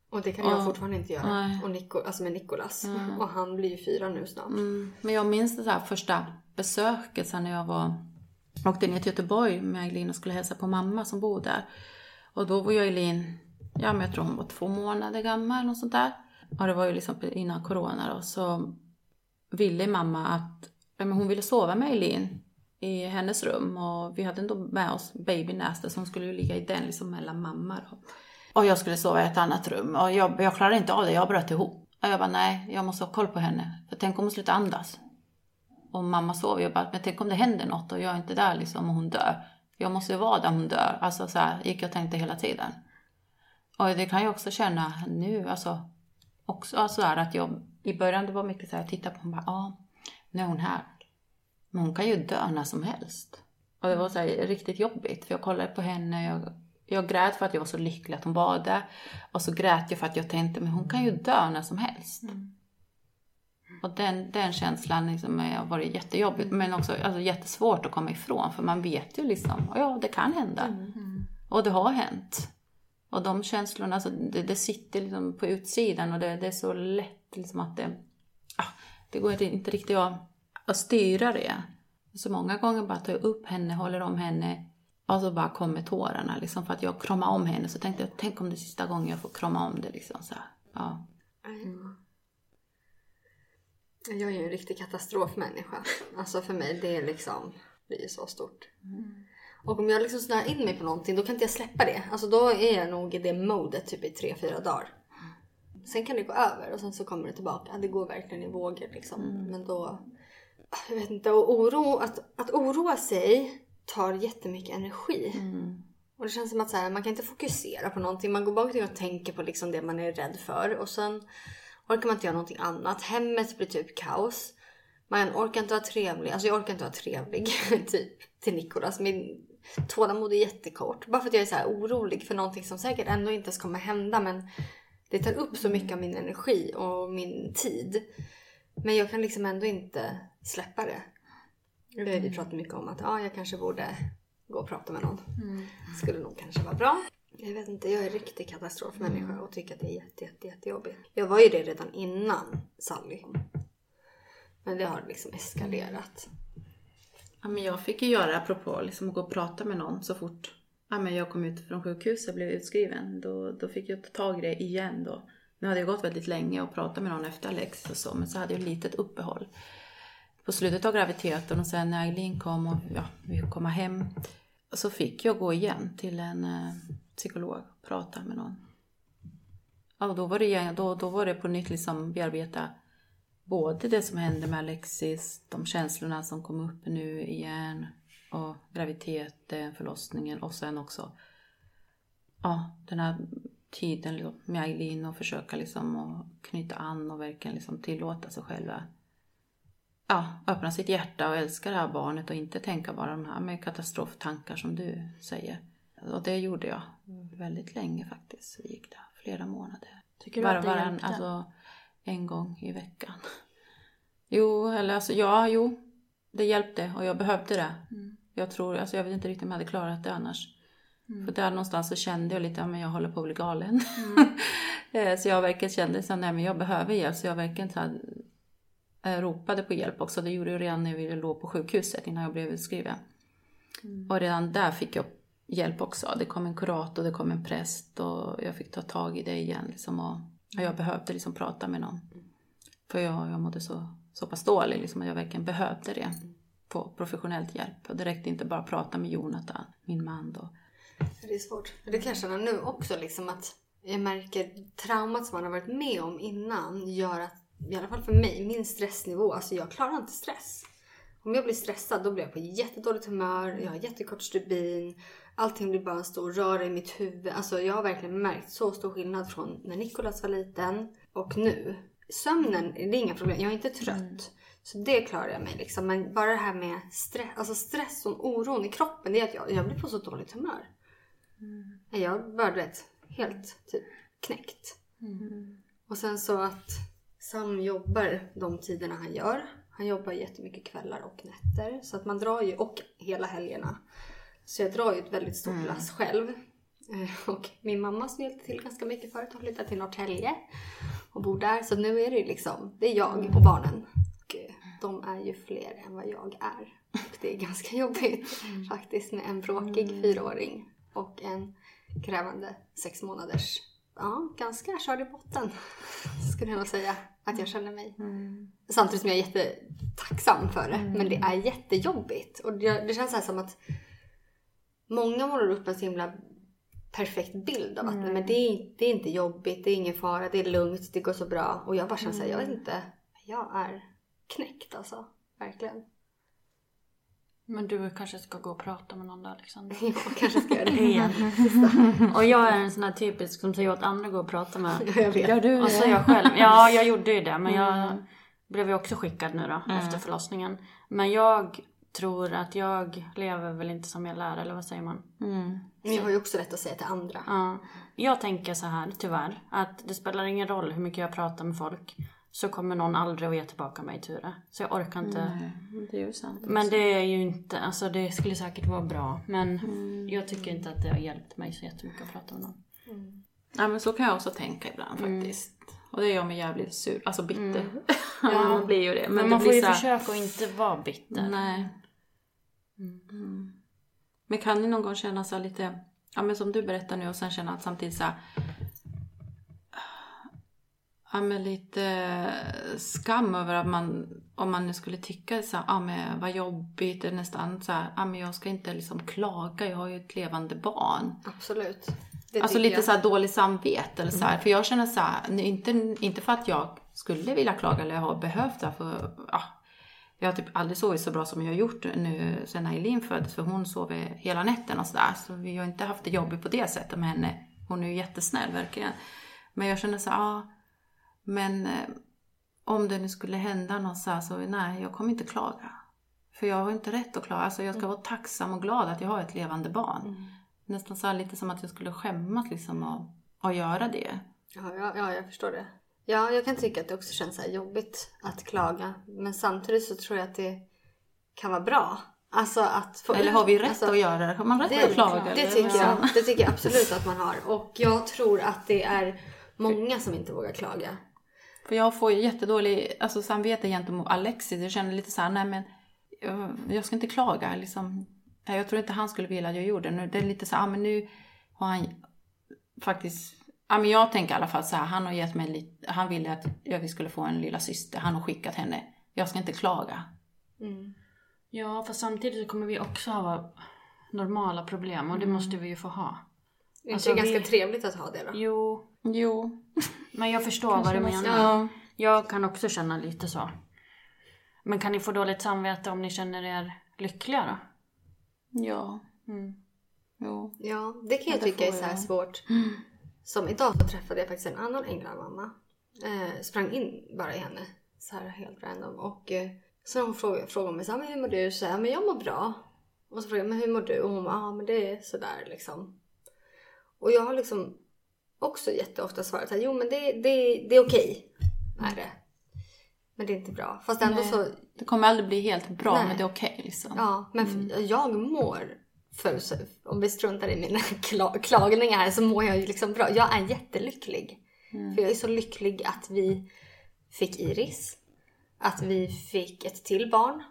Och det kan jag Ja. fortfarande inte göra. Nej. Och Nico, alltså med Nikolas. Och han blir ju fyra nu snart. Mm, men jag minns det här första besöket sen när jag var, åkte ner till Göteborg med Eileen och skulle hälsa på mamma som bor där. Och då var ju Eileen, ja men jag tror hon var två månader gammal eller sånt där. Och det var ju liksom innan corona då. Så ville mamma att, ja, men hon ville sova med Eileen i hennes rum. Och vi hade ändå med oss babynästet så hon skulle ju ligga i den liksom mellan mamma då. Och jag skulle sova i ett annat rum. Och jag, jag klarade inte av det, jag bröt ihop. Och jag bara, nej, jag måste ha koll på henne. För tänk om hon slutar andas. Och mamma sover. Jag bara, men tänk om det händer något och jag är inte där liksom och hon dör. Jag måste ju vara där hon dör. Alltså så här gick jag och tänkte hela tiden. Och det kan jag också känna nu. Alltså, också så här att jag i början det var mycket så här, titta på hon bara, ja, nu är hon här. Men hon kan ju dö när som helst. Och det var så här, riktigt jobbigt för jag kollade på henne. Jag, jag grät för att jag var så lycklig att hon var där. Och så grät jag för att jag tänkte, men hon kan ju dö när som helst. Och den, den känslan liksom har varit jättejobbigt men också alltså, jättesvårt att komma ifrån för man vet ju liksom, ja det kan hända. Och det har hänt. Och de känslorna, alltså, det, det sitter liksom på utsidan och det, det är så lätt liksom att det, ah, det går inte, riktigt att, att styra det. Så många gånger bara tar jag upp henne, håller om henne och så bara kommer tårarna liksom för att jag kramar om henne så tänkte jag, tänk om det är sista gången jag får krama om det liksom så. Ja. Jag är ju en riktig katastrofmänniska. Alltså för mig, det är liksom, det är så stort. Och om jag liksom snöar in mig på någonting, då kan inte jag släppa det. Alltså då är jag nog i det modet typ i tre, fyra dagar. Sen kan det gå över och sen så kommer det tillbaka. Det går verkligen i vågor liksom. Men då, jag vet inte, och oro, att, att oroa sig tar jättemycket energi. Och det känns som att så här, man kan inte fokusera på någonting. Man går bara och tänker på liksom det man är rädd för. Och sen orkar man inte göra någonting annat. Hemmet blir typ kaos. Man orkar inte vara trevlig. Alltså jag orkar inte vara trevlig typ till Nikolas. Min tålamod är jättekort. Bara för att jag är så orolig för någonting som säkert ändå inte ens kommer hända. Men det tar upp så mycket av min energi och min tid. Men jag kan liksom ändå inte släppa det. Har vi pratat mycket om att ja, jag kanske borde gå och prata med någon. Skulle nog kanske vara bra. Jag vet inte, jag är en riktig katastrofmänniska och tycker att det är jätte, jätte, jättejobbigt. Jag var ju det redan innan Sally. Men det har liksom eskalerat. Ja, men jag fick ju göra apropå liksom att gå och prata med någon så fort ja, men jag kom ut från sjukhuset och blev utskriven. Då, då fick jag ta tag i det igen då. Nu hade jag gått väldigt länge och pratat med någon efter Alex och så, men så hade jag ett litet uppehåll. På slutet av graviditeten och sen när Eileen kom och ja, vi kom hem så fick jag gå igen till en eh, psykolog och prata med någon. Ja, då var det, då, då var det på nytt liksom bearbeta både det som hände med Alexis, de känslorna som kom upp nu igen och graviditeten, förlossningen och sen också ja, den här tiden liksom med Eileen och försöka liksom att knyta an och verkligen liksom tillåta sig själva ja, öppna sitt hjärta och älska det här barnet och inte tänka bara de här med katastroftankar som du säger. Och det gjorde jag väldigt länge faktiskt. Så gick det flera månader. Tycker du Var, att det hjälpte? alltså en gång i veckan. Jo, eller alltså ja, jo. Det hjälpte och jag behövde det. Mm. Jag tror, alltså jag vet inte riktigt om jag hade klarat det annars. För där någonstans så kände jag lite, ja men jag håller på att bli galen. Mm. Eh, så jag verkligen kände så här, nej men jag behöver hjälp. Så jag verkligen så här, eh, ropade på hjälp också. Det gjorde jag redan när vi låg på sjukhuset innan jag blev utskriven. Mm. Och redan där fick jag hjälp också. Det kom en kurator, det kom en präst och jag fick ta tag i det igen. Liksom, och jag behövde liksom prata med någon. För jag, jag mådde så, så pass dålig liksom, att jag verkligen behövde det. Få professionellt hjälp. Och det räckte inte bara att prata med Jonathan, min man då. Det är svårt. Det kan jag känna nu också liksom att jag märker traumat som man har varit med om innan gör att, i alla fall för mig, min stressnivå, alltså jag klarar inte stress. Om jag blir stressad då blir jag på jättedåligt humör, jag har jättekort stubin, allting blir bara en stor röra i mitt huvud. Alltså jag har verkligen märkt så stor skillnad från när Nikolas var liten och nu. Sömnen, det är inga problem, jag är inte trött. Så det klarar jag mig liksom. Men bara det här med stress, alltså stress och oron i kroppen, det är att jag, jag blir på så dåligt humör. Jag bara du vet, helt typ knäckt. Och sen så att Sam jobbar de tiderna han gör. Han jobbar jättemycket kvällar och nätter. Så att man drar ju, och hela helgerna. Så jag drar ju ett väldigt stort lass själv. Eh, Och min mamma som hjälpte till ganska mycket förut har flyttat till Norrtälje. Och bor där. Så nu är det ju liksom, det är jag och barnen. Och eh, de är ju fler än vad jag är. Och det är ganska jobbigt faktiskt med en bråkig fyraåring och en krävande sex månaders. Ja, ganska körd i botten skulle jag nog säga att jag känner mig. Samtidigt som jag är jättetacksam för det. Men det är jättejobbigt. Och det, det känns här som att många målar upp en så himla perfekt bild av att nej, men det, är, det är inte jobbigt, det är ingen fara, det är lugnt, det går så bra. Och jag bara känner såhär, jag vet inte, jag är knäckt alltså. Verkligen. Men du kanske ska gå och prata med någon där Alexander. Jag kanske ska göra det. Igen. Och jag är en sån här typisk som säger åt andra att gå och prata med. Ja, jag vet. Gör du Och så jag själv. Ja, jag gjorde ju det. Men jag blev ju också skickad nu då efter förlossningen. Men jag tror att jag lever väl inte som jag lär, eller vad säger man? Men jag har ju också rätt att säga till andra. Ja. Jag tänker så här, tyvärr, att det spelar ingen roll hur mycket jag pratar med folk. Så kommer någon aldrig att ge tillbaka mig Ture. Så jag orkar inte. Det är ju sant. Men det är ju inte, alltså det skulle säkert vara bra. Men jag tycker inte att det har hjälpt mig så jättemycket att prata med någon. Ja men så kan jag också tänka ibland faktiskt. Och det gör mig jävligt sur, alltså bitter. ja, man blir ju det. Men, Men, man får ju så här- försöka att inte vara bitter. Nej. Mm. Men kan ni någon gång känna så lite, ja men som du berättar nu och sen känna att samtidigt så här, ja men lite skam över att man, om man nu skulle tycka så här, ja men vad jobbigt, är nästan så här, ja men jag ska inte liksom klaga, jag har ju ett levande barn. Absolut. Det Alltså lite jag. så här dålig samvete eller så här. För jag känner så här, inte, inte för att jag skulle vilja klaga eller har behövt det. För, ja, jag har typ aldrig sovit så bra som jag har gjort nu sen Eileen föddes. För hon sover hela nätten och sådär. Så vi har inte haft det jobbigt på det sättet med henne. Hon är ju jättesnäll verkligen. Men jag känner så ja. Men eh, om det nu skulle hända något så här så nej, jag kommer inte klaga. För jag har inte rätt att klaga. Alltså jag ska vara tacksam och glad att jag har ett levande barn. Nästan så lite som att jag skulle skämmas liksom av att göra det. Ja, ja, ja, jag förstår det. Ja, jag kan tycka att det också känns så jobbigt att klaga. Men samtidigt så tror jag att det kan vara bra. Alltså att få Eller har vi rätt alltså, att göra det? Har man rätt det, att klaga? det, tycker jag, Ja. det tycker jag absolut att man har. Och jag tror att det är många som inte vågar klaga. För jag får ju jättedålig alltså, samvete gentemot Alexis. Jag känner lite så här, nej men jag, ska inte klaga liksom. Jag tror inte han skulle vilja att jag gjorde det. Nu- Det är lite så här, men nu har han faktiskt Ja, men jag tänker i alla fall så här, han har gett mig lite, han ville att jag, vi skulle få en lilla syster. Han har skickat henne. Jag ska inte klaga. Ja, fast samtidigt så kommer vi också ha normala problem och det måste vi ju få ha. Det är Alltså, ganska vi- trevligt att ha det då. Jo, Jo. men jag förstår vad du menar. Ja. Jag kan också känna lite så. Men kan ni få dåligt samvete om ni känner er lyckliga då? Ja. Mm. Jo. Ja, det kan jag Ja, det tycka är så här jag. svårt. Som idag så träffade jag faktiskt en annan änglagmamma. Eh, sprang in bara i henne. Så här helt random. Och eh, så hon frågade, frågade mig så här, men hur mår du? Så här, men jag mår bra. Och så frågade jag, men hur mår du? Och hon bara, ja men det är sådär liksom. Och jag har liksom också jätteofta svarat att jo men det, det, det är okej. Är det. Men det är inte bra. Fast ändå Nej. så, Det kommer aldrig bli helt bra, Nej. men det är okej liksom. Ja, men för, jag mår, för, om vi struntar i mina kla, klagningar så mår jag ju liksom bra. Jag är jättelycklig. För jag är så lycklig att vi fick Iris. Att vi fick ett till barn.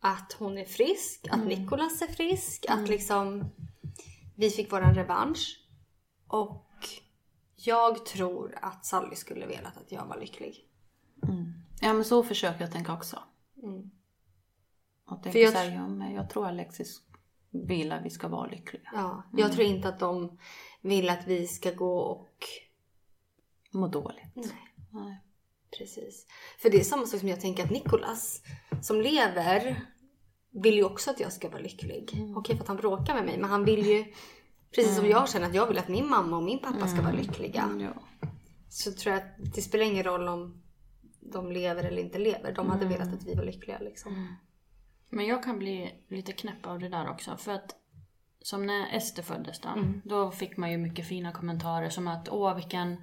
Att hon är frisk. Att Nikolas är frisk. Att liksom vi fick våran revansch. Och jag tror att Sally skulle velat att jag var lycklig. Ja, men så försöker jag tänka också. Mm. Och tänka För jag så här, tr- ja, men jag tror Alexis vill att vi ska vara lyckliga. Ja, jag tror inte att de vill att vi ska gå och Må dåligt. Nej. Nej. Precis. För det är samma sak som jag tänker att Nikolas som lever vill ju också att jag ska vara lycklig. Okej för att han bråkar med mig men han vill ju Precis som jag känner att jag vill att min mamma och min pappa ska vara lyckliga. Ja. Så tror jag att det spelar ingen roll om de lever eller inte lever. De hade velat att vi var lyckliga liksom. Men jag kan bli lite knäpp av det där också. För att som när Ester föddes då. Då fick man ju mycket fina kommentarer som att åh vilken,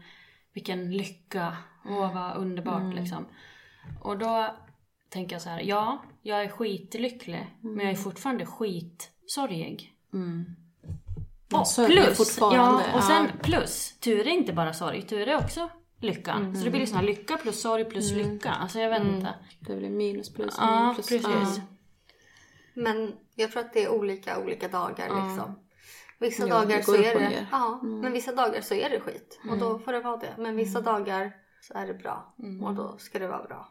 vilken lycka. Åh vad underbart liksom. Och då tänker jag så här. Ja, jag är skitlycklig. Men jag är fortfarande skitsorgig. Man Och plus, ja, och sen Ja. plus, tur är inte bara sorg, tur är också lycka. Så det blir liksom här lycka plus sorg plus lycka. Alltså jag vet inte. Det blir minus plus Ja, minus plus. precis. Ja. Men jag tror att det är olika olika dagar liksom. Vissa Ja, dagar så är det, ja, men vissa dagar så är det skit. Och då får det vara det. Men vissa dagar så är det bra. Och då ska det vara bra.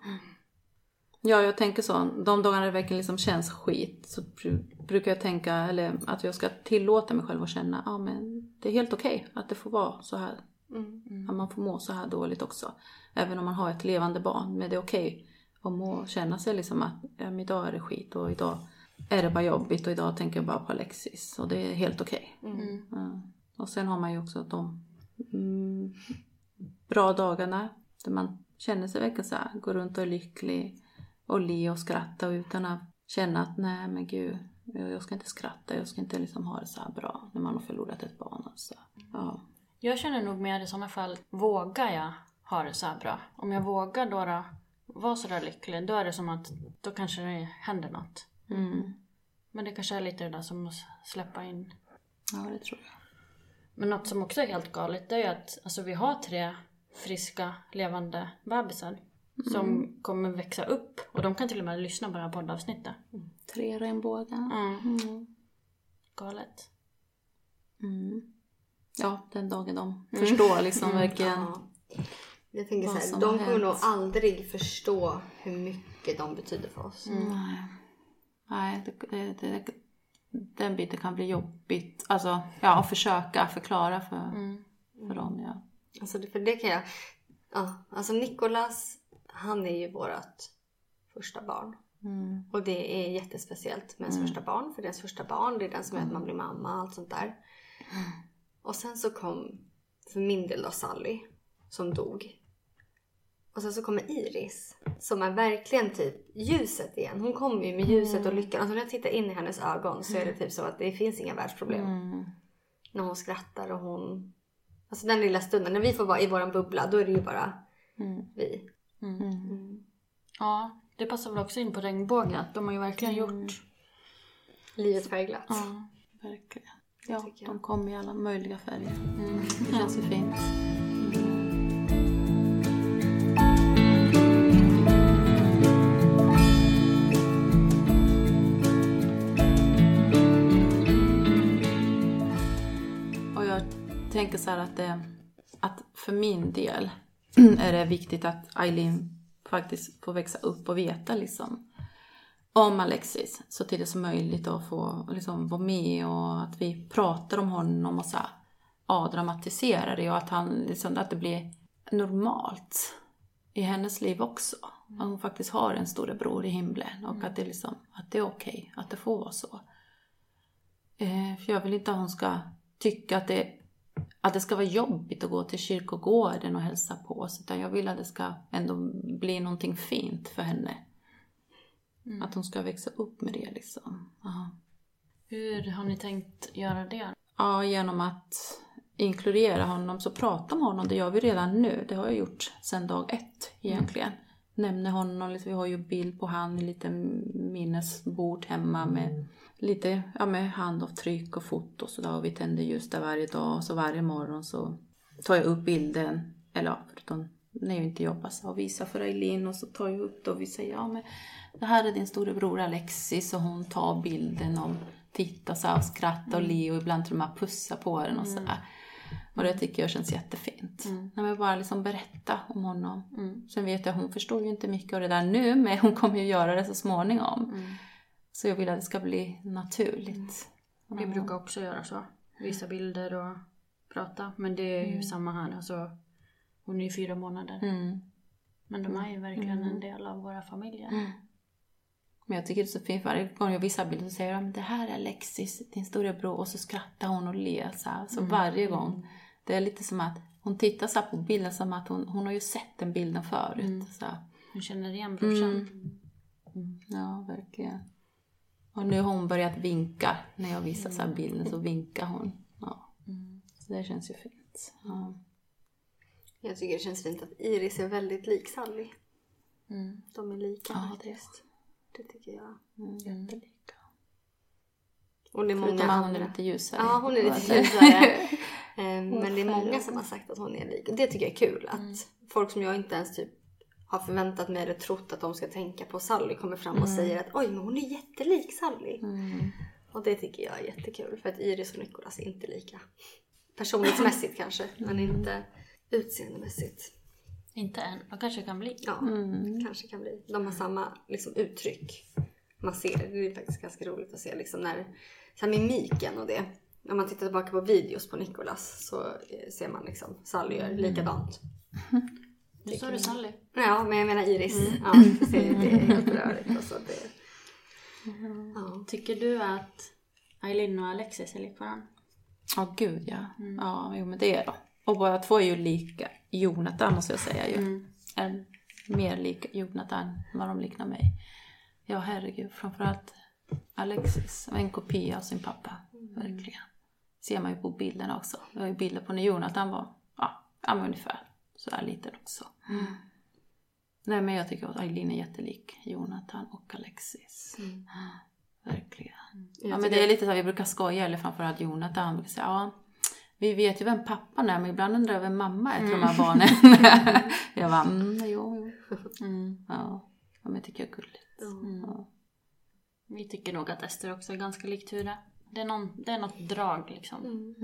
Ja, jag tänker så. De dagarna det verkligen liksom känns skit så bru- brukar jag tänka eller att jag ska tillåta mig själv att känna ja men det är helt okej att det får vara så här. Att man får må så här dåligt också. Även om man har ett levande barn. Men det är okej att må, känna sig liksom att ja, idag är det skit och idag är det bara jobbigt och idag tänker jag bara på Alexis. Och det är helt okej. Ja. Och sen har man ju också de mm, bra dagarna där man känner sig verkligen så här, går runt och är lycklig och le och skratta utan att känna att nej men gud, jag ska inte skratta, jag ska inte liksom ha det så här bra när man har förlorat ett barn. Alltså. Ja. Jag känner nog mer i sådana fall, vågar jag ha det så här bra? Om jag vågar då, då vara så där lycklig, då är det som att då kanske det händer något. Mm. Men det kanske är lite det där som att släppa in. ja, det tror jag. Men något som också är helt galet, det är ju att alltså, vi har tre friska, levande bebisar. Som kommer växa upp. Och de kan till och med lyssna på det här poddavsnittet. Tre regnbågar. Mm. Galet. Mm. Ja, den dagen de förstår liksom verkligen. Ja. Jag tänker så här, de kommer nog aldrig förstå hur mycket de betyder för oss. Nej, Nej det, det, det, den biten kan bli jobbigt. Alltså, ja, att försöka förklara för, för dem. Ja. Alltså för det kan jag... Ja, alltså Nikolas, han är ju vårt första barn. Och det är jättespeciellt med ens första barn. För det är ens första barn, det är den som gör att man blir mamma och allt sånt där. Och sen så kom, för min del då, Sally. Som dog. Och sen så kommer Iris. Som är verkligen typ ljuset igen. Hon kommer ju med ljuset och lyckan. Alltså när jag tittar in i hennes ögon så är det typ så att det finns inga världsproblem. När hon skrattar och hon... Alltså den lilla stunden, när vi får vara i våran bubbla, då är det ju bara vi. Ja, det passar väl också in på regnbågen. att De har ju verkligen gjort... Livet färgglatt. Ja, verkligen. Ja, de kommer i alla möjliga färger. Det känns ju fint. Tänker så här att, det, att för min del är det viktigt att Eileen faktiskt får växa upp och veta liksom om Alexis så tidigt som möjligt och få liksom vara med och att vi pratar om honom och så här avdramatiserar det och att, han, liksom, att det blir normalt i hennes liv också. Att hon faktiskt har en storebror i himlen och att det, liksom, att det är okej, att det får vara så. Eh, för jag vill inte att hon ska tycka att det, att det ska vara jobbigt att gå till kyrkogården och hälsa på oss. Utan jag vill att det ska ändå bli någonting fint för henne. Att hon ska växa upp med det liksom. Ja. Hur har ni tänkt göra det? Ja, genom att inkludera honom, så prata med honom, det gör vi redan nu. Det har jag gjort sedan dag ett egentligen. Nämner honom, lite- vi har ju bild på han i lite minnesbord hemma med lite ja, med handavtryck och foto och sådär. Och vi tänder ljus där varje dag och så varje morgon så tar jag upp bilden, eller ja, förutom när jag inte jobbar så och visar för Eileen och så tar jag upp det och vi säger ja men det här är din storebror Alexis och hon tar bilden och tittar så här och skrattar och ler och ibland till och med pussar på den och så här. Och det tycker jag känns jättefint. När man bara liksom berätta om honom. Sen vet jag hon förstår ju inte mycket av det där nu men hon kommer ju göra det så småningom. Så jag vill att det ska bli naturligt. Vi brukar också göra så. Visa bilder och prata. Men det är ju samma här. Alltså, hon är ju fyra månader. Mm. Men de är ju verkligen en del av våra familjer. Men jag tycker det är så fint varje gång jag visar bilder så säger de det här är Alexis, din storebror och så skrattar hon och ler så. Så varje gång. Det är lite som att hon tittar så här på bilden som att hon, hon har ju sett den bilden förut. Så. Hon känner igen brorsan. Mm. Ja, verkligen. Och nu har hon börjat vinka. När jag visar så här bilden så vinkar hon. Ja. Så det känns ju fint. Ja. Jag tycker det känns fint att Iris är väldigt lik Sally. De är lika Ja, det faktiskt. Det tycker jag. Mm, jättelika. Och det är många Förutom hon andra. är lite ljusare. Ja, hon är lite ljusare. Eh, Men det är många som har sagt att hon är lik. Och det tycker jag är kul. Att folk som jag inte ens typ har förväntat mig eller trott att de ska tänka på Sally kommer fram och säger att oj, men hon är jättelik Sally. Och det tycker jag är jättekul. För att Iris och Nicolas är inte lika. Personlighetsmässigt kanske, men inte utseendemässigt. Inte än. De kanske kan bli. Ja, kanske kan bli. De har samma liksom, uttryck. Man ser det. Är faktiskt ganska roligt att se liksom, när så här, mimiken och det. Om man tittar tillbaka på videos på Nicolas så eh, ser man liksom Sally gör likadant. Nu sa du Sally. Ja, men jag menar Iris. Ja, det det är helt rörigt. Alltså, det, ja. Tycker du att Eileen och Alexis är lik varandra? Ja, gud ja. Ja, jo men det är de. Och båda två är ju lika Jonathan måste jag säga ju. Är mer lik Jonathan än vad de liknar mig. Ja, herregud. Framförallt Alexis. En kopia av sin pappa. Verkligen. Ser man ju på bilderna också. Jag har ju bilder på när Jonathan var, ja, ungefär så här liten också. Nej men jag tycker att Eileen är jättelik Jonathan och Alexis. Verkligen. Ja men det är lite så här, vi brukar skoja, eller framförallt Jonathan, han brukar säga ja, vi vet ju vem pappan är men ibland undrar jag vem mamma är till de här barnen. jag bara, mm, jo, jo. Ja. ja, men det tycker jag är gulligt. Ja. Vi tycker nog att Ester också är ganska lik Ture. Det är, någon, det är något drag liksom.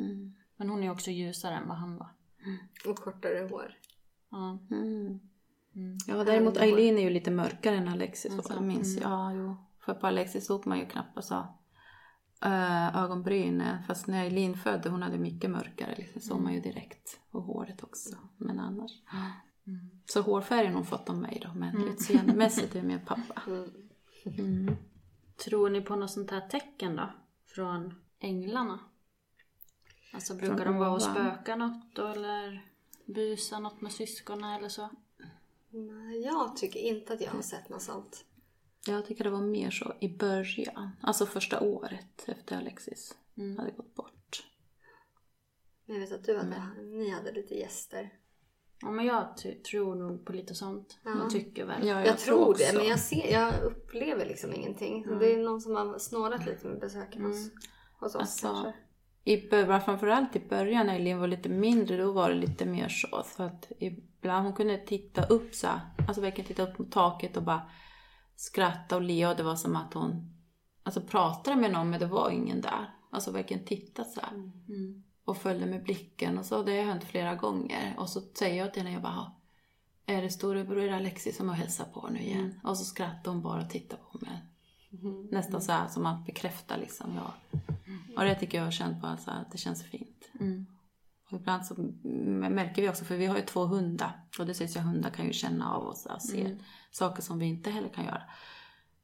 Men hon är också ljusare än vad han var. Och kortare hår. Ja. Mm. Ja, däremot Eileen är ju lite mörkare än Alexis. Alltså, minns Ja, jo. För på Alexis såg man ju knappt så, äh, ögonbrynen. Fast när Eileen födde, hon hade mycket mörkare. Liksom, såg man ju direkt. Och håret också. Men annars. Så hårfärgen har hon fått av mig då. Men utseendemässigt är det mer pappa. Tror ni på något sånt här tecken då? Från änglarna? Alltså brukar Från de vara och spöka något då, eller busa något med syskonen eller så? Nej, jag tycker inte att jag har sett något sånt. Jag tycker det var mer så i början. Alltså första året efter Alexis hade gått bort. Men jag vet att du hade, ni hade lite gäster. Ja, men jag tror nog på lite sånt. Jag tycker väl. Ja, Jag, tror det, också. men jag, ser, jag upplever liksom ingenting. Så det är någon som har snålat lite med besöken hos, hos oss Alltså, kanske. I, framförallt i början när Elin var lite mindre, då var det lite mer så. Så att ibland hon kunde titta upp så här, alltså verkligen titta upp mot taket och bara skratta och le och det var som att hon alltså pratade med någon men det var ingen där. Alltså verkligen titta så här. Mm. Och följde med blicken och så. Det har hänt flera gånger. Och så säger jag till henne, jag bara, "Ja, är det storebror Alexis som har hälsat på nu igen? Mm. Och så skrattar hon bara och tittar på mig. Nästan så här som att bekräfta liksom. Ja. Och det tycker jag har känt på alltså, att det känns fint. Och ibland så märker vi också, för vi har ju två hundar. Och det sägs ju att hundar kan ju känna av oss och se saker som vi inte heller kan göra.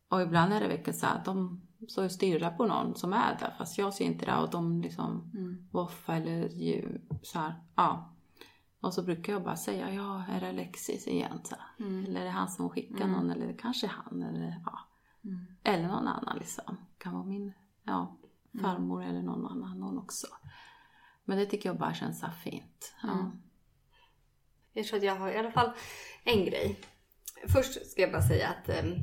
Och ibland är det verkligen så att de står och stirrar på någon som är där fast jag ser inte det och de liksom voffar eller ju, så här, ja. Och så brukar jag bara säga, ja är det Alexis igen? Så här. Eller är det han som skickar någon eller kanske han eller ja. Eller någon annan liksom. Kan vara min ja, farmor eller någon annan någon också. Men det tycker jag bara känns så fint. Ja. Jag tror att jag har i alla fall en grej. Först ska jag bara säga att em,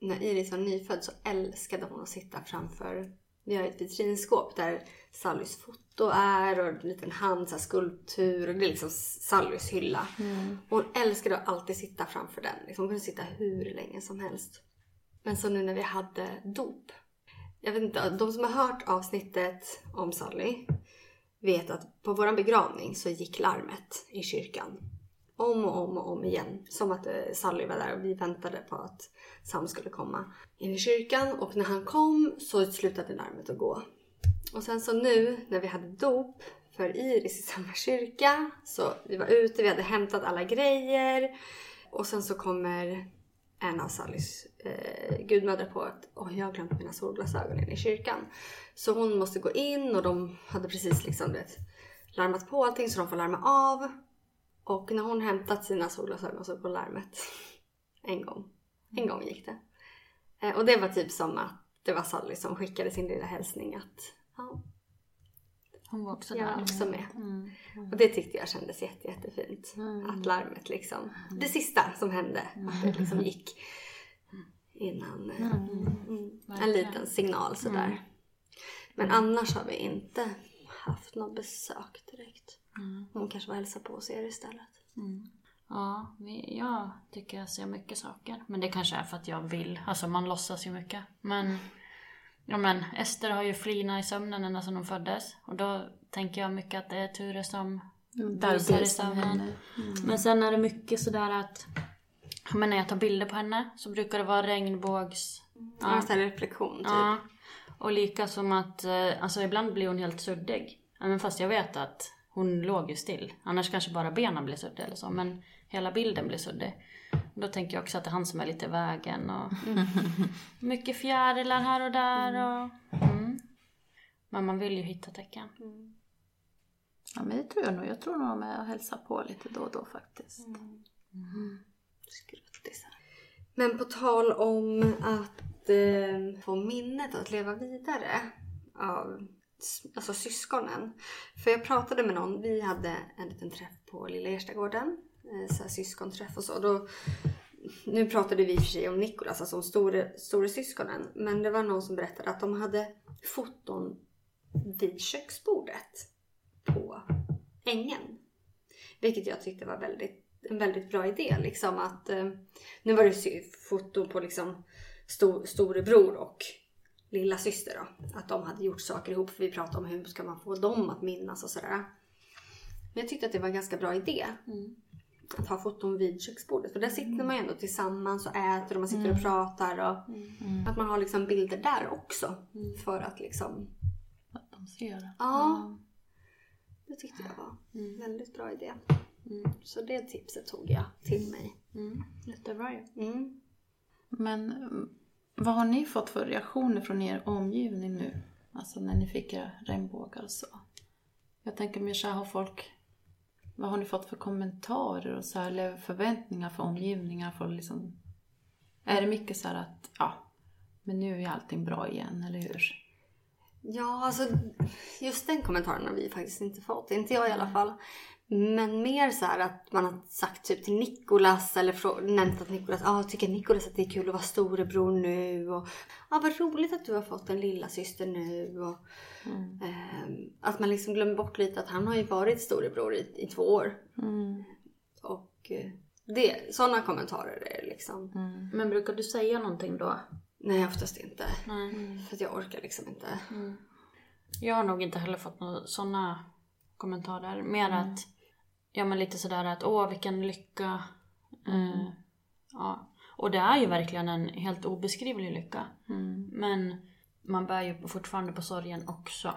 när Iris var nyfödd så älskade hon att sitta framför vi har ett vitrinskåp där Sallys foto är och en liten hand, så skulptur och det är liksom Sallys hylla. Och hon älskade att alltid sitta framför den. Liksom, hon kunde sitta hur länge som helst. Men så nu när vi hade dop. Jag vet inte, de som har hört avsnittet om Sally vet att på vår begravning så gick larmet i kyrkan. Om och om och om igen. Som att eh, Sally var där och vi väntade på att Sam skulle komma in i kyrkan. Och när han kom så slutade larmet att gå. Och sen så nu när vi hade dop för Iris i samma kyrka. Så vi var ute, vi hade hämtat alla grejer. Och sen så kommer en av Sallys eh, gudmödrar på att Oj, jag har glömt mina solglasögon i kyrkan. Så hon måste gå in och de hade precis liksom det, larmat på allting så de får larma av. Och när hon hämtat sina solglasögon så går larmet en gång. En gång gick det. Eh, och det var typ som att det var Sally som skickade sin lilla hälsning att ja, Hon var också jag där. är också med. Och det tyckte jag kändes jätte, jättefint. Att larmet liksom, det sista som hände, att det liksom gick innan. eh, Mm. En liten signal sådär. Men annars har vi inte haft något besök direkt. Hon kanske var och hälsade på oss er istället. Ja, vi, jag tycker jag ser mycket saker. Men det kanske är för att jag vill. Alltså man låtsas ju mycket. Men, ja men Ester har ju flinat i sömnen ända sedan hon föddes. Och då tänker jag mycket att det är Ture som Där busar i sömnen. henne. Men sen är det mycket sådär att men när jag tar bilder på henne så brukar det vara regnbågs... Ja. En sån här reflektion typ. Ja. Och lika som att, eh, alltså ibland blir hon helt suddig. Även fast jag vet att hon låg ju still. Annars kanske bara benen blir suddiga eller så. Men hela bilden blir suddig. Då tänker jag också att det är han som är lite i vägen och mycket fjärilar här och där och... Mm. Men man vill ju hitta tecken. Ja men det tror jag nog. Jag tror nog de är och hälsar på lite då och då faktiskt. Skruttisar. Men på tal om att eh, få minnet att leva vidare av alltså syskonen. För jag pratade med någon, vi hade en liten träff på Lilla Erstagården. Eh, så här syskonträff och så. Då, nu pratade vi i och för sig om Nikolas, alltså om store, store syskonen. Men det var någon som berättade att de hade foton vid köksbordet på ängen. Vilket jag tyckte var väldigt, en väldigt bra idé. Liksom att, eh, nu var det foto på liksom stor, storebror och lilla syster då. Att de hade gjort saker ihop. För vi pratade om hur ska man få dem att minnas och sådär. Men jag tyckte att det var en ganska bra idé. Att ha foton vid köksbordet. För där sitter man ju ändå tillsammans och äter och man sitter och pratar. Och Att man har liksom bilder där också. För att liksom... Att de ser. Ja. Det tyckte jag var en väldigt bra idé. Så det tipset tog jag till mig. Jättebra ju. Mm. Men mm, vad har ni fått för reaktioner från er omgivning nu? Alltså när ni fick era regnbågar och så. Jag tänker mer så här, har folk... Vad har ni fått för kommentarer och så här, eller förväntningar för omgivningar? För liksom, är det mycket så här att, ja, men nu är allting bra igen, eller hur? Ja, alltså just den kommentaren har vi faktiskt inte fått. Inte jag i alla fall. Men mer så här att man har sagt typ till Nikolas eller nämnt att Nikolas, ah, tycker Nikolas att det är kul att vara storebror nu och ah, vad roligt att du har fått en lilla syster nu och ehm, att man liksom glömmer bort lite att han har ju varit storebror i, i två år. Och eh, det, sådana kommentarer är liksom. Men brukar du säga någonting då? Nej oftast inte. Nej. För att jag orkar liksom inte. Jag har nog inte heller fått några sådana kommentarer. Mer att, ja men lite sådär att åh vilken lycka. Eh, ja. Och det är ju verkligen en helt obeskrivlig lycka. Men man bär ju fortfarande på sorgen också.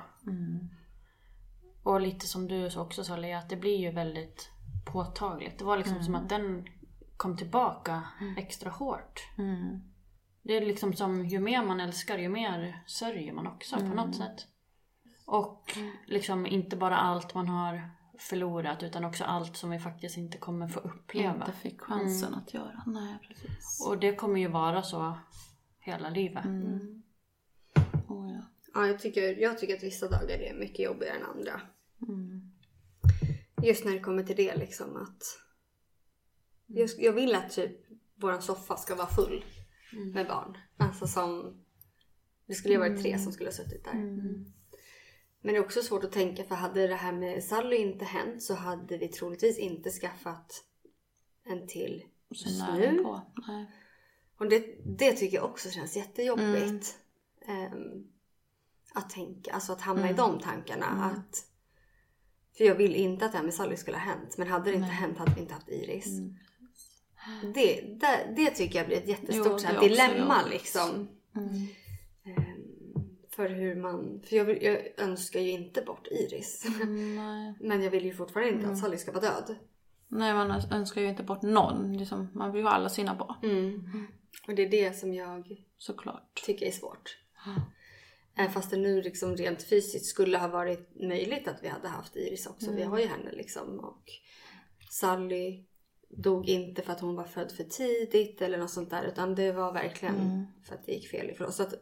Och lite som du också sa Lea, att det blir ju väldigt påtagligt. Det var liksom som att den kom tillbaka extra hårt. Det är liksom som ju mer man älskar ju mer sörjer man också på något sätt. Och liksom inte bara allt man har förlorat utan också allt som vi faktiskt inte kommer få uppleva. Inte fick chansen att göra. Nej, precis. Och det kommer ju vara så hela livet. Oh, ja. Ja, jag tycker, jag tycker att vissa dagar är mycket jobbigare än andra. Just när det kommer till det liksom att... Jag, jag vill att typ våran soffa ska vara full med barn. Alltså som... Det skulle ju varit tre som skulle ha suttit där. Men det är också svårt att tänka för hade det här med Sally inte hänt så hade vi troligtvis inte skaffat en till Så just nära nu. på. Nej. Och det, det tycker jag också känns jättejobbigt. Ehm, att tänka, alltså att hamna i de tankarna. Att, för jag vill inte att det här med Sally skulle ha hänt. Men hade det inte hänt hade vi inte haft Iris. Det, det, det tycker jag blir ett jättestort Jo, här, dilemma liksom. Ehm, för hur man, för jag, vill, jag önskar ju inte bort Iris. Nej. Men jag vill ju fortfarande inte att Sally ska vara död. Nej, man önskar ju inte bort någon. Liksom, man vill ju ha alla sina barn. Mm. Och det är det som jag Såklart. tycker är svårt. Även fast det nu liksom rent fysiskt skulle ha varit möjligt att vi hade haft Iris också. Vi har ju henne liksom. Och Sally dog inte för att hon var född för tidigt eller något sånt där. Utan det var verkligen för att det gick fel ifrån. Så att